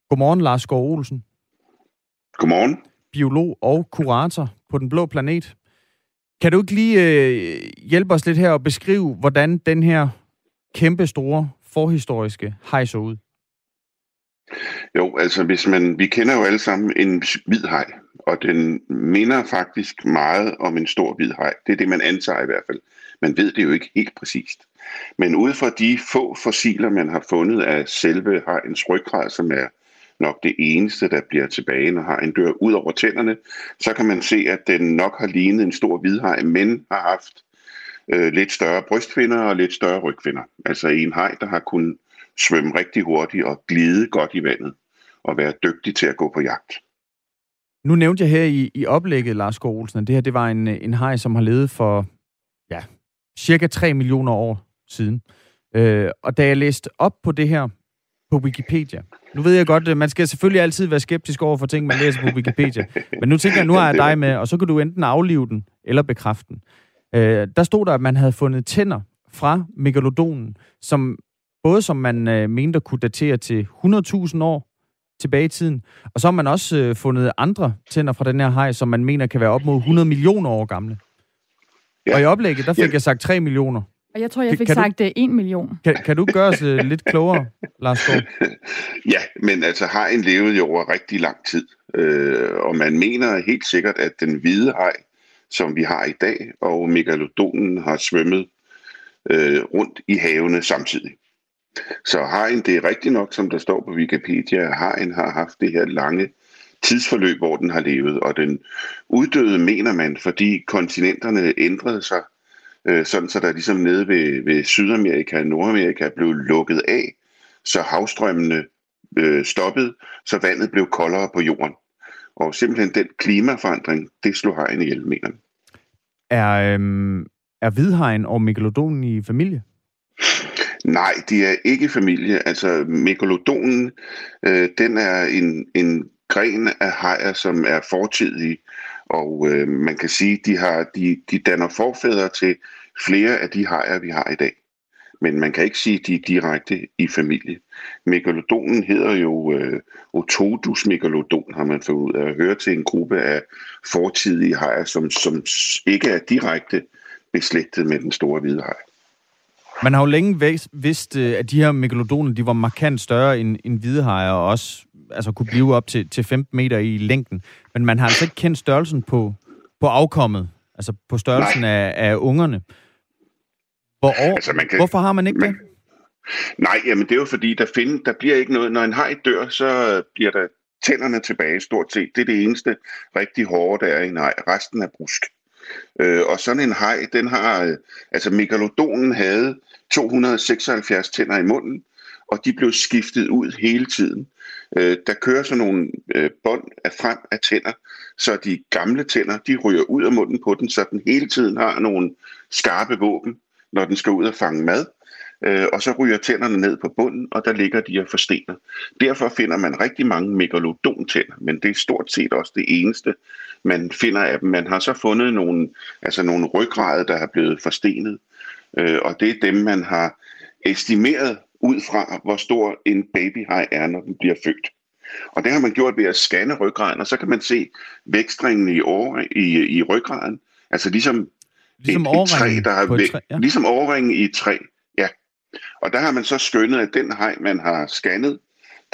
Godmorgen, Lars Gård Olsen. Godmorgen. Biolog og kurator på Den Blå Planet. Kan du ikke lige øh, hjælpe os lidt her og beskrive, hvordan den her kæmpe store forhistoriske hej så ud? Jo, altså hvis man, vi kender jo alle sammen en hvid hej, og den minder faktisk meget om en stor hvid haj. Det er det, man antager i hvert fald. Man ved det jo ikke helt præcist. Men ud fra de få fossiler, man har fundet af selve hajens ryggrad, som er nok det eneste, der bliver tilbage, når hajen dør ud over tænderne, så kan man se, at den nok har lignet en stor hvidhaj, men har haft øh, lidt større brystfinder og lidt større rygfinder. Altså en haj, der har kunnet svømme rigtig hurtigt og glide godt i vandet og være dygtig til at gå på jagt. Nu nævnte jeg her i, i oplægget, Lars Gård Olsen, at det her det var en, en haj, som har levet for ja, cirka 3 millioner år siden. Øh, og da jeg læste op på det her på Wikipedia, nu ved jeg godt, man skal selvfølgelig altid være skeptisk over for ting, man læser på Wikipedia. Men nu tænker jeg, nu har jeg dig med, og så kan du enten aflive den eller bekræfte den. Øh, der stod der, at man havde fundet tænder fra megalodonen, som både som man øh, mente kunne datere til 100.000 år tilbage i tiden, og så har man også øh, fundet andre tænder fra den her haj, som man mener kan være op mod 100 millioner år gamle. Ja. Og i oplægget, der fik ja. jeg sagt 3 millioner. Og jeg tror, jeg fik kan sagt du, 1 øh, million. Kan, kan du gøre os uh, lidt klogere, Lars Gård? Ja, men altså hajen levede jo over rigtig lang tid. Øh, og man mener helt sikkert, at den hvide haj, som vi har i dag, og megalodonen har svømmet øh, rundt i havene samtidig. Så hajen, det er rigtigt nok, som der står på Wikipedia, at hajen har haft det her lange tidsforløb, hvor den har levet, og den uddøde, mener man, fordi kontinenterne ændrede sig øh, sådan så der ligesom nede ved, ved Sydamerika og Nordamerika blev lukket af, så havstrømmene øh, stoppede, så vandet blev koldere på jorden. Og simpelthen den klimaforandring, det slog hajen ihjel, mener Er, øhm, er hvidhajen og megalodonen i familie? Nej, de er ikke familie. Altså, megalodonen, øh, den er en, en gren af hajer, som er fortidige og øh, man kan sige, de har de, de danner forfædre til flere af de hajer, vi har i dag. men man kan ikke sige, at de er direkte i familie. Megalodonen hedder jo øh, Otodus megalodon, har man fået ud af at høre til en gruppe af fortidige hajer, som, som ikke er direkte beslægtet med den store hvide haj. Man har jo længe vidst, øh, at de her megalodoner, de var markant større end, end hvidehajer, og også altså, kunne blive op til, til 15 meter i længden. Men man har altså ikke kendt størrelsen på, på afkommet, altså på størrelsen af, af ungerne. Hvor, altså, man kan, hvorfor har man ikke man, det? Nej, jamen det er jo fordi, der, find, der bliver ikke noget. Når en haj dør, så bliver der tænderne tilbage stort set. Det er det eneste rigtig hårde, der er i en haj. Resten er brusk. Øh, og sådan en haj, den har, øh, altså megalodonen havde 276 tænder i munden, og de blev skiftet ud hele tiden. Øh, der kører sådan nogle øh, bånd af frem af tænder, så de gamle tænder, de ryger ud af munden på den, så den hele tiden har nogle skarpe våben, når den skal ud og fange mad. Øh, og så ryger tænderne ned på bunden, og der ligger de og forstener. Derfor finder man rigtig mange megalodontænder, men det er stort set også det eneste, man finder af dem. Man har så fundet nogle, altså nogle ryggrade, der er blevet forstenet, øh, og det er dem, man har estimeret ud fra, hvor stor en babyhaj er, når den bliver født. Og det har man gjort ved at scanne ryggraden, og så kan man se vækstringen i, år, i, i ryggraden. Altså ligesom, ligesom et, et træ, der har væk, træ, ja. ligesom overringen i et træ. Ja. Og der har man så skønnet, at den hej, man har scannet,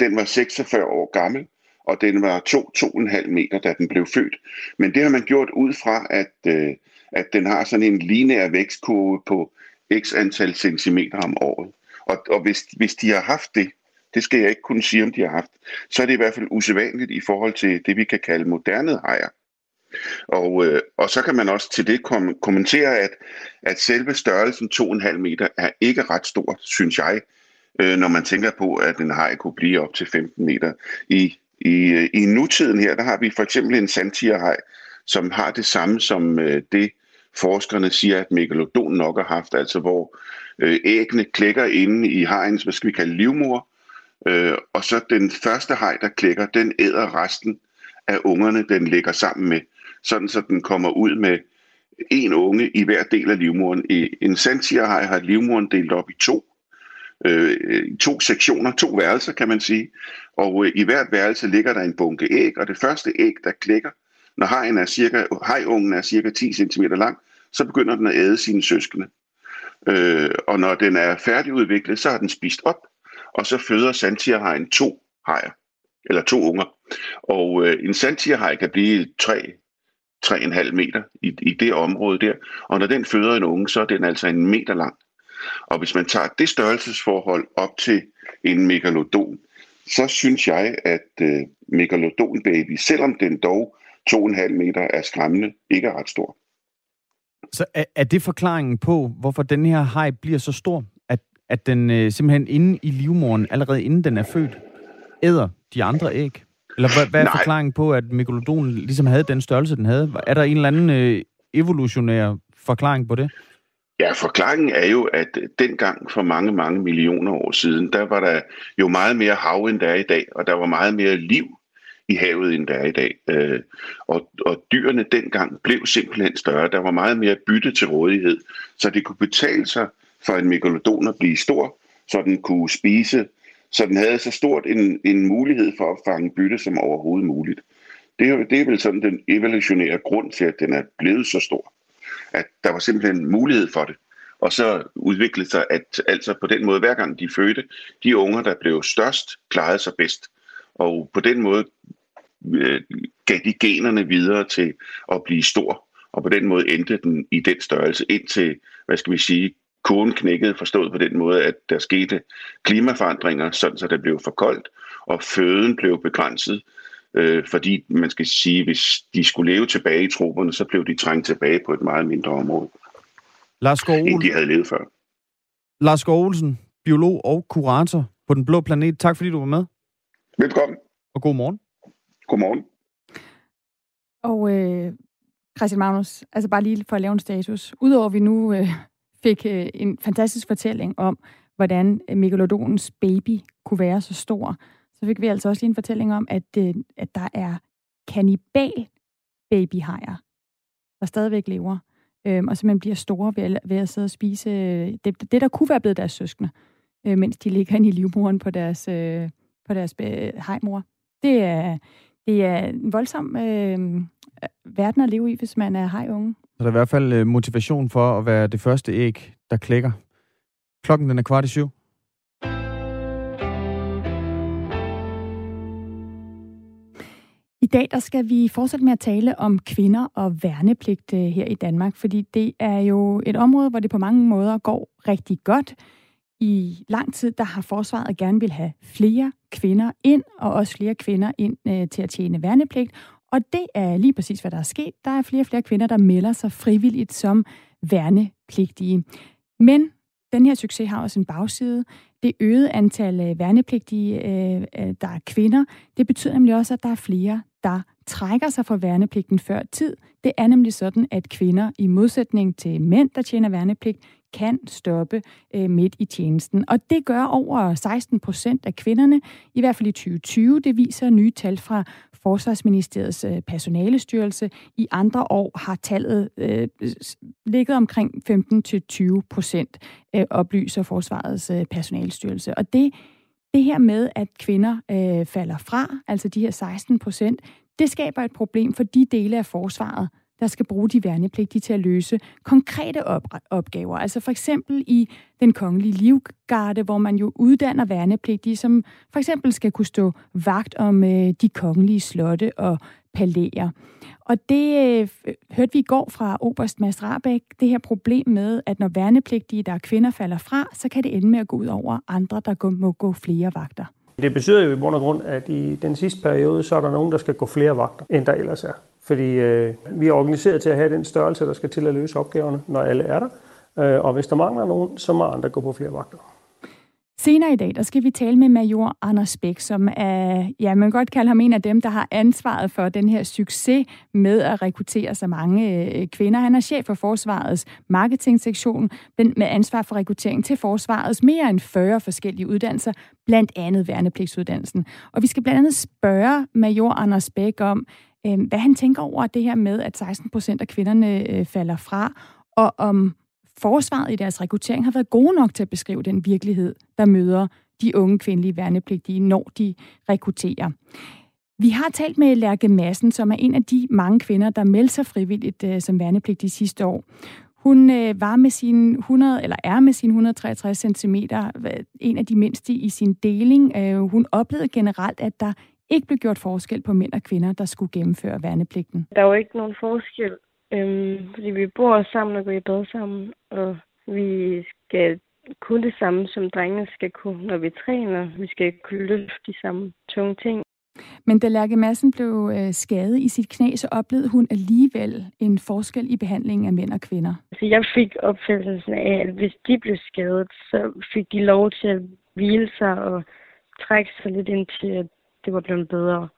den var 46 år gammel, og den var 2-2,5 meter, da den blev født. Men det har man gjort ud fra, at, øh, at den har sådan en lineær vækstkurve på x antal centimeter om året. Og, og hvis, hvis de har haft det, det skal jeg ikke kunne sige, om de har haft, så er det i hvert fald usædvanligt i forhold til det, vi kan kalde moderne hajer. Og, øh, og så kan man også til det kom, kommentere, at, at selve størrelsen 2,5 meter er ikke ret stor, synes jeg, øh, når man tænker på, at en haj kunne blive op til 15 meter. I, i, I nutiden her, der har vi for eksempel en sandtigerhaj, som har det samme som øh, det, forskerne siger, at megalodon nok har haft, altså hvor øh, æggene klækker inde i hajens, hvad skal vi kalde, livmor, øh, og så den første haj, der klækker, den æder resten af ungerne, den ligger sammen med, sådan så den kommer ud med en unge i hver del af livmoren. En sandtigerhej har livmoren delt op i to, øh, to sektioner, to værelser kan man sige, og øh, i hvert værelse ligger der en bunke æg, og det første æg, der klækker, når hajen er cirka, hajungen er cirka 10 cm lang, så begynder den at æde sine søskende. Øh, og når den er færdigudviklet, så har den spist op, og så føder sandtierhajen to hajer, eller to unger. Og øh, en sandtierhaj kan blive 3 3,5 meter i, i det område der. Og når den føder en unge, så er den altså en meter lang. Og hvis man tager det størrelsesforhold op til en megalodon, så synes jeg, at øh, megalodon baby, selvom den dog 2,5 meter er skræmmende, ikke er ret stor. Så er, er det forklaringen på, hvorfor den her haj bliver så stor? At, at den øh, simpelthen inde i livmoren, allerede inden den er født, æder de andre æg? Eller hvad, hvad er Nej. forklaringen på, at megalodon ligesom havde den størrelse, den havde? Er der en eller anden øh, evolutionær forklaring på det? Ja, forklaringen er jo, at dengang for mange, mange millioner år siden, der var der jo meget mere hav, end der er i dag, og der var meget mere liv i havet, end der er i dag. Øh, og, og dyrene dengang blev simpelthen større. Der var meget mere bytte til rådighed, så det kunne betale sig for en megalodon at blive stor, så den kunne spise, så den havde så stort en, en mulighed for at fange bytte som overhovedet muligt. Det er, det er vel sådan den evolutionære grund til, at den er blevet så stor. At der var simpelthen mulighed for det. Og så udviklede sig, at altså på den måde, hver gang de fødte, de unger, der blev størst, klarede sig bedst. Og på den måde øh, gav de generne videre til at blive stor. Og på den måde endte den i den størrelse indtil, hvad skal vi sige, koden knækkede forstået på den måde, at der skete klimaforandringer, sådan så det blev for koldt, og føden blev begrænset, øh, fordi man skal sige, hvis de skulle leve tilbage i trupperne, så blev de trængt tilbage på et meget mindre område, Lars Skov end de havde levet før. Lars Skov Olsen, biolog og kurator på Den Blå Planet. Tak fordi du var med. Velkommen. Og god morgen. Godmorgen. Og øh, Christian Magnus, altså bare lige for at lave en status. Udover at vi nu øh, fik øh, en fantastisk fortælling om, hvordan øh, megalodonens baby kunne være så stor, så fik vi altså også lige en fortælling om, at, øh, at der er kanibal babyhajer, der stadigvæk lever. øh, og simpelthen bliver store ved, ved at sidde og spise øh, det, det, der kunne være blevet deres søskende, øh, mens de ligger inde i livmoren på deres, øh, på deres øh, hejmor. Det er, det er en voldsom øh, verden at leve i, hvis man er hejunge. Så der er i hvert fald øh, motivation for at være det første æg, der klikker. Klokken den er kvart i syv. I dag der skal vi fortsætte med at tale om kvinder og værnepligt øh, her i Danmark, fordi det er jo et område, hvor det på mange måder går rigtig godt. I lang tid der har forsvaret gerne vil have flere kvinder ind, og også flere kvinder ind øh, til at tjene værnepligt. Og det er lige præcis, hvad der er sket. Der er flere og flere kvinder, der melder sig frivilligt som værnepligtige. Men den her succes har også en bagside. Det øgede antal øh, værnepligtige, øh, øh, der er kvinder, det betyder nemlig også, at der er flere, der trækker sig fra værnepligten før tid. Det er nemlig sådan, at kvinder i modsætning til mænd, der tjener værnepligt, kan stoppe øh, midt i tjenesten. Og det gør over 16 procent af kvinderne, i hvert fald i 2020. Det viser nye tal fra Forsvarsministeriets øh, personalestyrelse. I andre år har tallet øh, ligget omkring 15-20 procent, øh, oplyser Forsvarets øh, personalestyrelse. Og det, det her med, at kvinder øh, falder fra, altså de her 16 procent, det skaber et problem for de dele af forsvaret, der skal bruge de værnepligtige til at løse konkrete op- opgaver. Altså for eksempel i den kongelige livgarde, hvor man jo uddanner værnepligtige, som for eksempel skal kunne stå vagt om øh, de kongelige slotte og palæer. Og det øh, hørte vi i går fra Oberst Mads Rabeck, det her problem med, at når værnepligtige, der er kvinder, falder fra, så kan det ende med at gå ud over andre, der må gå flere vagter. Det betyder jo i bund og grund, at i den sidste periode, så er der nogen, der skal gå flere vagter, end der ellers er. Fordi øh, vi er organiseret til at have den størrelse, der skal til at løse opgaverne, når alle er der. Øh, og hvis der mangler nogen, så må andre gå på flere vagter. Senere i dag, der skal vi tale med major Anders Bæk, som er, ja, man kan godt kalde ham en af dem, der har ansvaret for den her succes med at rekruttere så mange øh, kvinder. Han er chef for Forsvarets marketingsektion med ansvar for rekruttering til Forsvarets mere end 40 forskellige uddannelser, blandt andet værnepligtsuddannelsen. Og vi skal blandt andet spørge major Anders Bæk om, øh, hvad han tænker over det her med, at 16 procent af kvinderne øh, falder fra, og om forsvaret i deres rekruttering har været gode nok til at beskrive den virkelighed, der møder de unge kvindelige værnepligtige, når de rekrutterer. Vi har talt med Lærke Madsen, som er en af de mange kvinder, der meldte sig frivilligt øh, som værnepligtige sidste år. Hun øh, var med sin 100, eller er med sin 163 cm, en af de mindste i sin deling. Øh, hun oplevede generelt, at der ikke blev gjort forskel på mænd og kvinder, der skulle gennemføre værnepligten. Der er jo ikke nogen forskel Øhm, fordi vi bor sammen og går i bad sammen, og vi skal kunne det samme, som drengene skal kunne, når vi træner. Vi skal kunne løfte de samme tunge ting. Men da Lærke Madsen blev øh, skadet i sit knæ, så oplevede hun alligevel en forskel i behandlingen af mænd og kvinder. Altså, jeg fik opfattelsen af, at hvis de blev skadet, så fik de lov til at hvile sig og trække sig lidt ind til, at det var blevet bedre.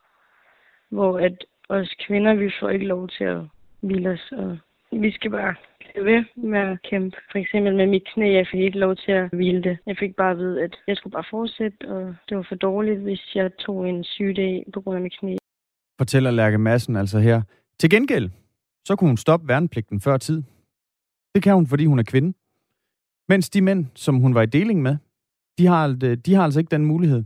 Hvor at os kvinder, vi får ikke lov til at hvile os, og vi skal bare blive ved med at kæmpe. For eksempel med mit knæ, jeg fik ikke lov til at hvile det. Jeg fik bare at vide, at jeg skulle bare fortsætte, og det var for dårligt, hvis jeg tog en sygedag på grund af mit knæ. Fortæller Lærke Madsen altså her. Til gengæld, så kunne hun stoppe værnepligten før tid. Det kan hun, fordi hun er kvinde. Mens de mænd, som hun var i deling med, de har, de har altså ikke den mulighed.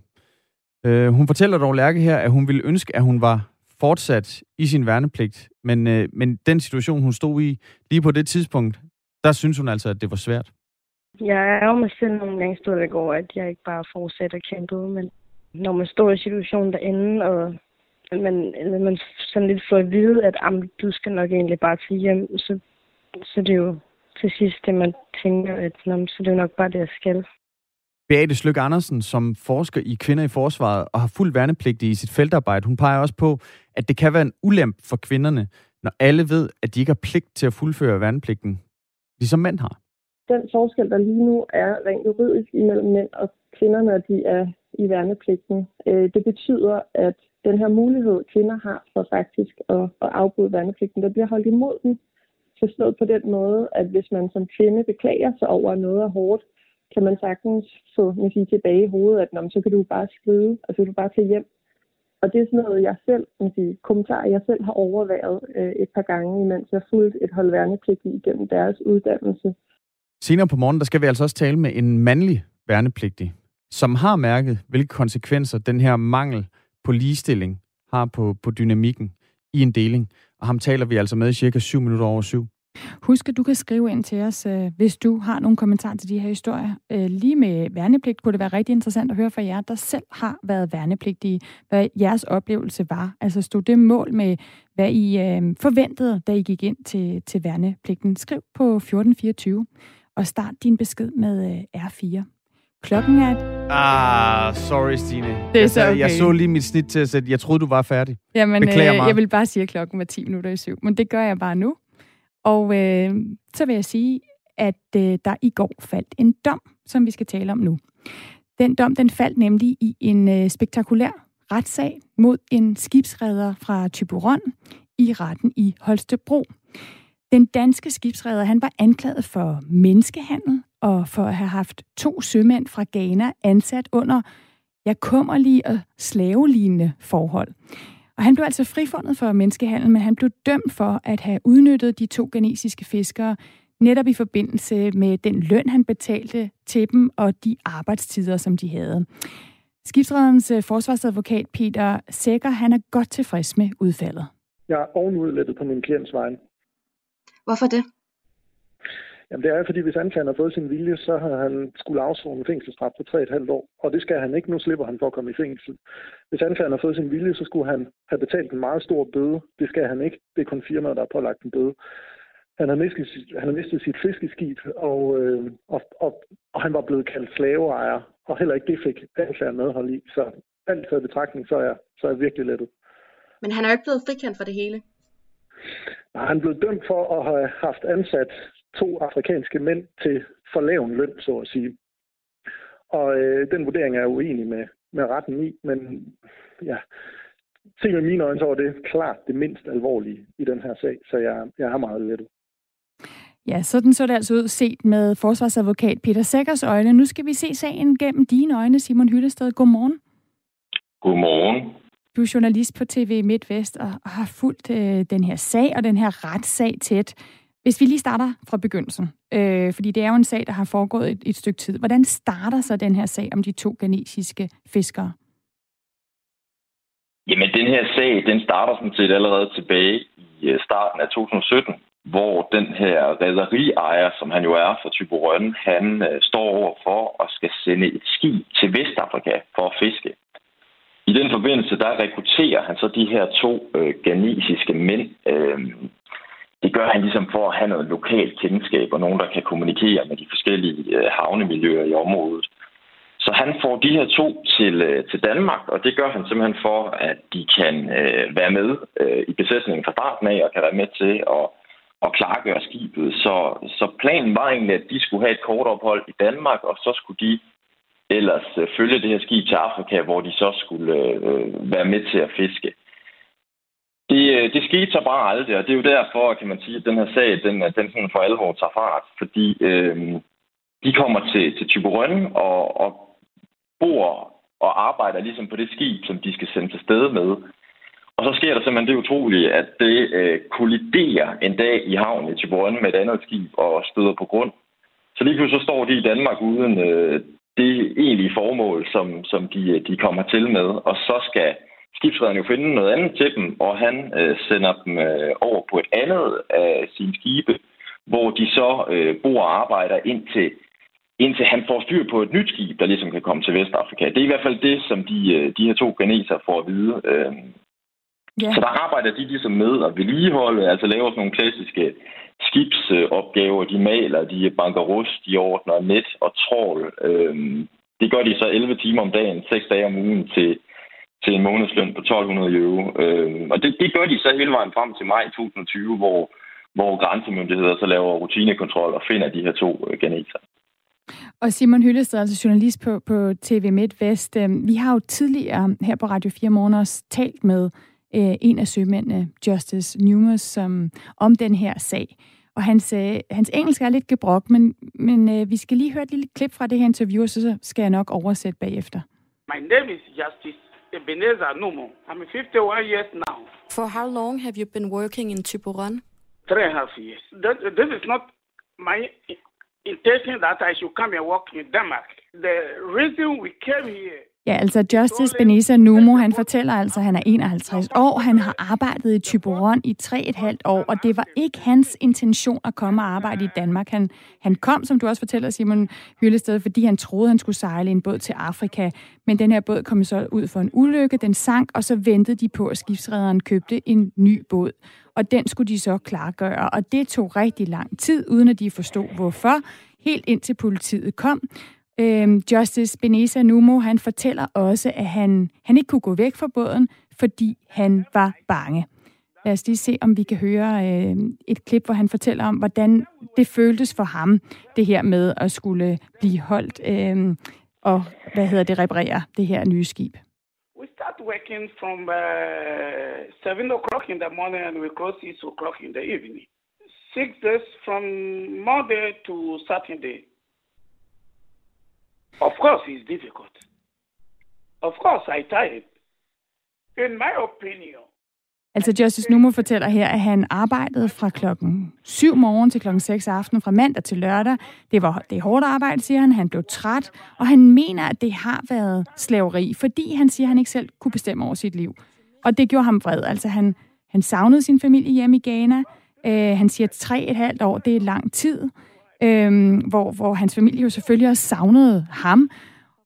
Uh, hun fortæller dog Lærke her, at hun ville ønske, at hun var fortsat i sin værnepligt, men, øh, men den situation, hun stod i lige på det tidspunkt, der synes hun altså, at det var svært. Jeg er jo mig selv nogle gange stået går, at jeg ikke bare fortsætter kæmpet, men når man står i situationen derinde, og man, eller man sådan lidt får at vide, at du skal nok egentlig bare til hjem, så, så det er jo til sidst det, man tænker, at så det er jo nok bare det, jeg skal. Beate Slyk Andersen, som forsker i kvinder i forsvaret og har fuld værnepligt i sit feltarbejde, hun peger også på, at det kan være en ulemp for kvinderne, når alle ved, at de ikke har pligt til at fuldføre værnepligten, ligesom mænd har. Den forskel, der lige nu er rent juridisk imellem mænd og kvinder, når de er i værnepligten, øh, det betyder, at den her mulighed, kvinder har for faktisk at, at afbryde værnepligten, der bliver holdt imod dem. Forstået på den måde, at hvis man som kvinde beklager sig over, at noget er hårdt, kan man sagtens få man sige, tilbage i hovedet, at så kan du bare skrive, og så kan du bare tage hjem. Og det er sådan noget, jeg selv, kan sige, kommentarer, jeg selv har overværet øh, et par gange, imens jeg fulgte et hold værnepligtige igennem deres uddannelse. Senere på morgen, der skal vi altså også tale med en mandlig værnepligtig, som har mærket, hvilke konsekvenser den her mangel på ligestilling har på, på dynamikken i en deling. Og ham taler vi altså med i cirka 7 minutter over syv. Husk, at du kan skrive ind til os, øh, hvis du har nogle kommentarer til de her historier. Øh, lige med værnepligt kunne det være rigtig interessant at høre fra jer, der selv har været værnepligtige, hvad jeres oplevelse var. Altså stod det mål med, hvad I øh, forventede, da I gik ind til, til værnepligten. Skriv på 1424 og start din besked med øh, R4. Klokken er... Ah, sorry, Stine. Det er jeg, så okay. jeg så lige mit snit til at sætte. Jeg troede, du var færdig. Jamen, Beklager øh, meget. jeg vil bare sige, at klokken var 10 minutter i syv, men det gør jeg bare nu. Og øh, så vil jeg sige, at øh, der i går faldt en dom, som vi skal tale om nu. Den dom, den faldt nemlig i en øh, spektakulær retssag mod en skibsredder fra Tyberon i retten i Holstebro. Den danske skibsredder, han var anklaget for menneskehandel og for at have haft to sømænd fra Ghana ansat under ja, kummerlige og slavelignende forhold. Og han blev altså frifundet for menneskehandel, men han blev dømt for at have udnyttet de to ghanesiske fiskere netop i forbindelse med den løn, han betalte til dem, og de arbejdstider, som de havde. Skibsrederens øh, forsvarsadvokat Peter Sækker, han er godt tilfreds med udfaldet. Jeg er ovenudlettet på min klients vegne. Hvorfor det? Jamen det er fordi, hvis anklageren har fået sin vilje, så har han skulle afzone en fængselsstraf på 3,5 år. Og det skal han ikke. Nu slipper han for at komme i fængsel. Hvis anklageren har fået sin vilje, så skulle han have betalt en meget stor bøde. Det skal han ikke. Det er kun firmaet, der har pålagt en bøde. Han har mistet, han har mistet sit fiskeskib, og, øh, og, og, og han var blevet kaldt slaveejer. Og heller ikke det fik anklageren medhold i. Så alt taget betragtning, så er, så er jeg virkelig lettet. Men han er jo ikke blevet frikendt for det hele. Nej, han blev dømt for at have haft ansat to afrikanske mænd til for lav en løn, så at sige. Og øh, den vurdering er jeg uenig med, med retten i, men ja, se med mine øjne, så var det klart det mindst alvorlige i den her sag, så jeg, jeg er meget lettet. Ja, sådan så det altså ud set med forsvarsadvokat Peter Sækkers øjne. Nu skal vi se sagen gennem dine øjne, Simon Hyllested. Godmorgen. Godmorgen. Du er journalist på TV MidtVest og har fulgt øh, den her sag og den her retssag tæt. Hvis vi lige starter fra begyndelsen, øh, fordi det er jo en sag, der har foregået et, et stykke tid. Hvordan starter så den her sag om de to ghanesiske fiskere? Jamen, den her sag, den starter sådan set allerede tilbage i øh, starten af 2017, hvor den her rædderiejer, som han jo er fra Tyborøn, han øh, står over for at skal sende et skib til Vestafrika for at fiske. I den forbindelse, der rekrutterer han så de her to øh, ghanesiske mænd. Øh, det gør han ligesom for at have noget lokalt kendskab og nogen, der kan kommunikere med de forskellige øh, havnemiljøer i området. Så han får de her to til, øh, til Danmark, og det gør han simpelthen for, at de kan øh, være med øh, i besætningen fra starten af og kan være med til at, at klargøre skibet. Så, så planen var egentlig, at de skulle have et kort ophold i Danmark, og så skulle de ellers øh, følge det her skib til Afrika, hvor de så skulle øh, øh være med til at fiske. Det, øh, det skete så bare aldrig, og det er jo derfor, kan man sige, at den her sag, den, øh, den sådan for alvor tager fart, fordi øh, de kommer til, til Tyberøn og, og bor og arbejder ligesom på det skib, som de skal sende til sted med. Og så sker der simpelthen det utrolige, at det øh, kolliderer en dag i havnen i Tyberøn med et andet skib og støder på grund. Så lige pludselig så står de i Danmark uden øh, det egentlige formål, som, som de, øh, de kommer til med. Og så skal skibsrederen jo finde noget andet til dem, og han øh, sender dem øh, over på et andet af sine skibe, hvor de så øh, bor og arbejder indtil, indtil han får styr på et nyt skib, der ligesom kan komme til Vestafrika. Det er i hvert fald det, som de, øh, de her to ganeser får at vide. Øh, Ja. Så der arbejder de ligesom med at vedligeholde, altså laver sådan nogle klassiske skibsopgaver. De maler, de banker rust, de ordner net og trål. Øhm, det gør de så 11 timer om dagen, 6 dage om ugen til, til en månedsløn på 1200 euro. Øhm, og det, det gør de så hele vejen frem til maj 2020, hvor, hvor grænsemyndigheder så laver rutinekontrol og finder de her to øh, ganeser. Og Simon Hyllested, altså journalist på, på TV MidtVest. Øh, vi har jo tidligere her på Radio 4 Morgen også talt med øh, en af sømændene, Justice Newmas, som, om den her sag. Og hans, øh, hans engelsk er lidt gebrok, men, men øh, vi skal lige høre et lille klip fra det her interview, og så skal jeg nok oversætte bagefter. My name is Justice Ebenezer Numo. I'm 51 years now. For how long have you been working in Tiburon? Three and a half years. This, this is not my intention that I should come and work in Denmark. The reason we came here Ja, altså Justice Benisa Numo, han fortæller altså, at han er 51 år. Han har arbejdet i Tyboron i 3,5 år, og det var ikke hans intention at komme og arbejde i Danmark. Han, han kom, som du også fortæller, Simon Hyllested, fordi han troede, han skulle sejle en båd til Afrika. Men den her båd kom så ud for en ulykke, den sank, og så ventede de på, at skibsrederen købte en ny båd. Og den skulle de så klargøre, og det tog rigtig lang tid, uden at de forstod hvorfor. Helt indtil politiet kom, Øhm, Justice Beneza Numo, han fortæller også, at han, han ikke kunne gå væk fra båden, fordi han var bange. Lad os lige se, om vi kan høre øh, et klip, hvor han fortæller om, hvordan det føltes for ham, det her med at skulle blive holdt øh, og, hvad hedder det, reparere det her nye skib. We start working from uh, 7 o'clock in the morning and we close 6 o'clock in the evening. Six days from Monday to Saturday. Of course, it's difficult. Of course, I tired. In my opinion, Altså Justice Numo fortæller her, at han arbejdede fra klokken 7 morgen til klokken 6 aften, fra mandag til lørdag. Det var det er hårdt arbejde, siger han. Han blev træt, og han mener, at det har været slaveri, fordi han siger, at han ikke selv kunne bestemme over sit liv. Og det gjorde ham vred. Altså han, han savnede sin familie hjemme i Ghana. Øh, han siger, at tre et halvt år, det er lang tid øhm, hvor, hvor hans familie jo selvfølgelig også savnede ham.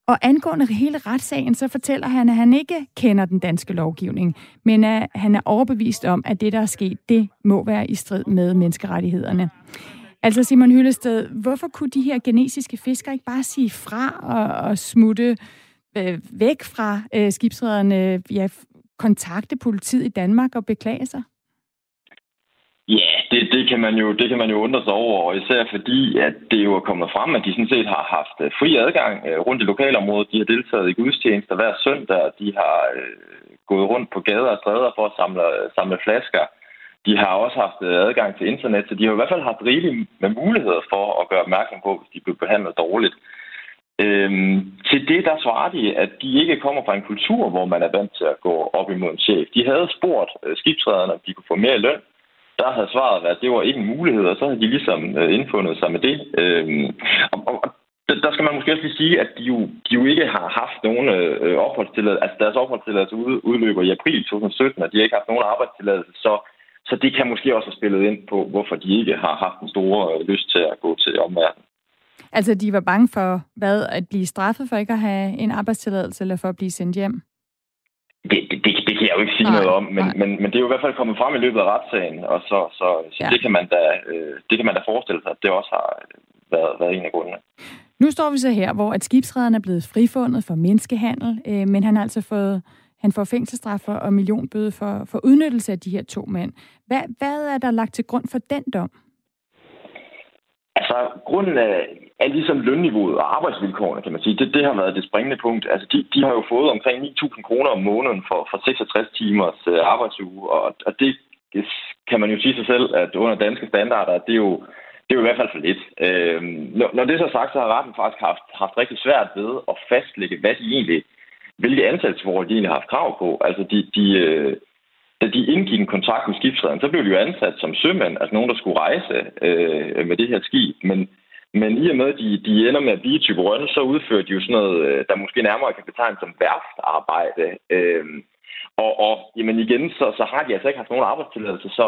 Og angående hele retssagen, så fortæller han, at han ikke kender den danske lovgivning, men at han er overbevist om, at det, der er sket, det må være i strid med menneskerettighederne. Altså Simon Hyllested, hvorfor kunne de her genetiske fiskere ikke bare sige fra og, og smutte øh, væk fra øh, skibsrederne, ja, kontakte politiet i Danmark og beklage sig? Ja, det, det, kan man jo, det kan man jo undre sig over, og især fordi, at det jo er kommet frem, at de sådan set har haft øh, fri adgang øh, rundt i lokalområdet. De har deltaget i gudstjenester hver søndag, de har øh, gået rundt på gader og stræder for at samle, samle flasker. De har også haft øh, adgang til internet, så de har i hvert fald haft rigeligt med muligheder for at gøre opmærksom på, hvis de blev behandlet dårligt. Øhm, til det, der svarer de, at de ikke kommer fra en kultur, hvor man er vant til at gå op imod en chef. De havde spurgt øh, skibsrederne, om de kunne få mere løn, der havde svaret været, at det var ikke en mulighed, og så havde de ligesom øh, indfundet sig med det. Øhm, og, og der skal man måske også lige sige, at de jo, de jo ikke har haft nogen øh, opholdstilladelse, altså deres opholdstilladelse udløber i april 2017, og de har ikke haft nogen arbejdstilladelse, så, så det kan måske også have spillet ind på, hvorfor de ikke har haft en stor øh, lyst til at gå til omverdenen. Altså, de var bange for, hvad, at blive straffet for ikke at have en arbejdstilladelse, eller for at blive sendt hjem? Det, det, det, jo ikke sige nej, noget om, men, men, men det er jo i hvert fald kommet frem i løbet af retssagen, og så, så, så ja. det, kan man da, øh, det kan man da forestille sig, at det også har været, været en af grundene. Nu står vi så her, hvor at skibsrederen er blevet frifundet for menneskehandel, øh, men han har altså fået han får fængselsstraf og millionbøde for, for udnyttelse af de her to mænd. Hvad, hvad er der lagt til grund for den dom? Altså, grunden er, er ligesom lønniveauet og arbejdsvilkårene, kan man sige. Det, det har været det springende punkt. Altså, de, de har jo fået omkring 9.000 kroner om måneden for, for 66 timers øh, arbejdsuge, og, og det, det kan man jo sige sig selv, at under danske standarder, det er jo, det er jo i hvert fald for lidt. Øh, når, når det er så sagt, så har retten faktisk haft, haft rigtig svært ved at fastlægge, hvad de egentlig, hvilke ansættelsesforhold de egentlig har haft krav på. Altså, de, de, øh, da de indgik en kontrakt med skibsrederen, så blev de jo ansat som sømænd, altså nogen, der skulle rejse øh, med det her skib. Men, men i og med, at de, de ender med at blive type rønne, så udfører de jo sådan noget, øh, der måske nærmere kan betegnes som værftarbejde. Øh, og, og jamen igen, så, så har de altså ikke haft nogen arbejdstilladelse, så,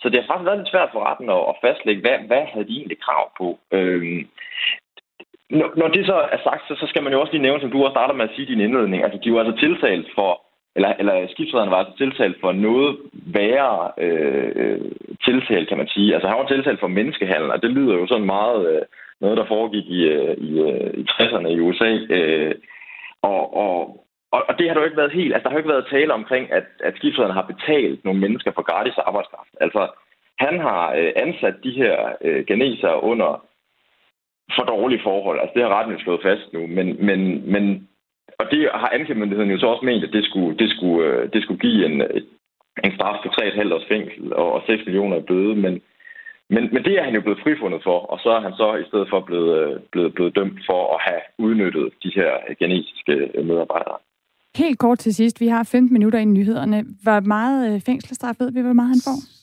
så det har faktisk været lidt svært for retten at, at fastlægge, hvad, hvad havde de egentlig krav på. Øh, når, når det så er sagt, så, så skal man jo også lige nævne, som du også starter med at sige i din indledning, altså de var altså tiltalt for eller, eller skibsrederen var altså tiltalt for noget værre øh, øh, tiltalt, kan man sige. Altså han var tiltalt for menneskehandel, og det lyder jo sådan meget øh, noget, der foregik i, øh, i, øh, i 60'erne i USA. Øh, og, og, og, det har der jo ikke været helt, altså der har jo ikke været tale omkring, at, at skibsrederen har betalt nogle mennesker for gratis arbejdskraft. Altså han har øh, ansat de her øh, geneser under for dårlige forhold. Altså det har retten jo slået fast nu, men, men, men og det har anklagemyndigheden jo så også ment, at det skulle, det skulle, øh, det skulle give en, en straf på 3,5 års fængsel og 6 millioner i bøde, men, men, men det er han jo blevet frifundet for, og så er han så i stedet for blevet, øh, blevet, blevet dømt for at have udnyttet de her øh, genetiske medarbejdere. Helt kort til sidst. Vi har 15 minutter i nyhederne. Hvor meget fængselsstraf ved vi, hvor meget han får?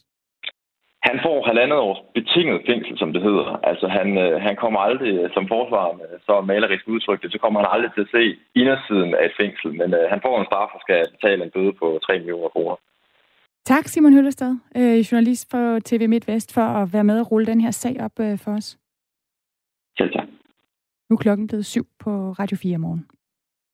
Han får halvandet års betinget fængsel, som det hedder. Altså han, øh, han kommer aldrig, som forsvar med så malerisk udtryk så kommer han aldrig til at se indersiden af et fængsel. Men øh, han får en straf og skal betale en bøde på 3 millioner kroner. Tak, Simon Høllestad, øh, journalist for TV MidtVest, for at være med og rulle den her sag op øh, for os. Selv tak. Nu er klokken blevet syv på Radio 4 morgen.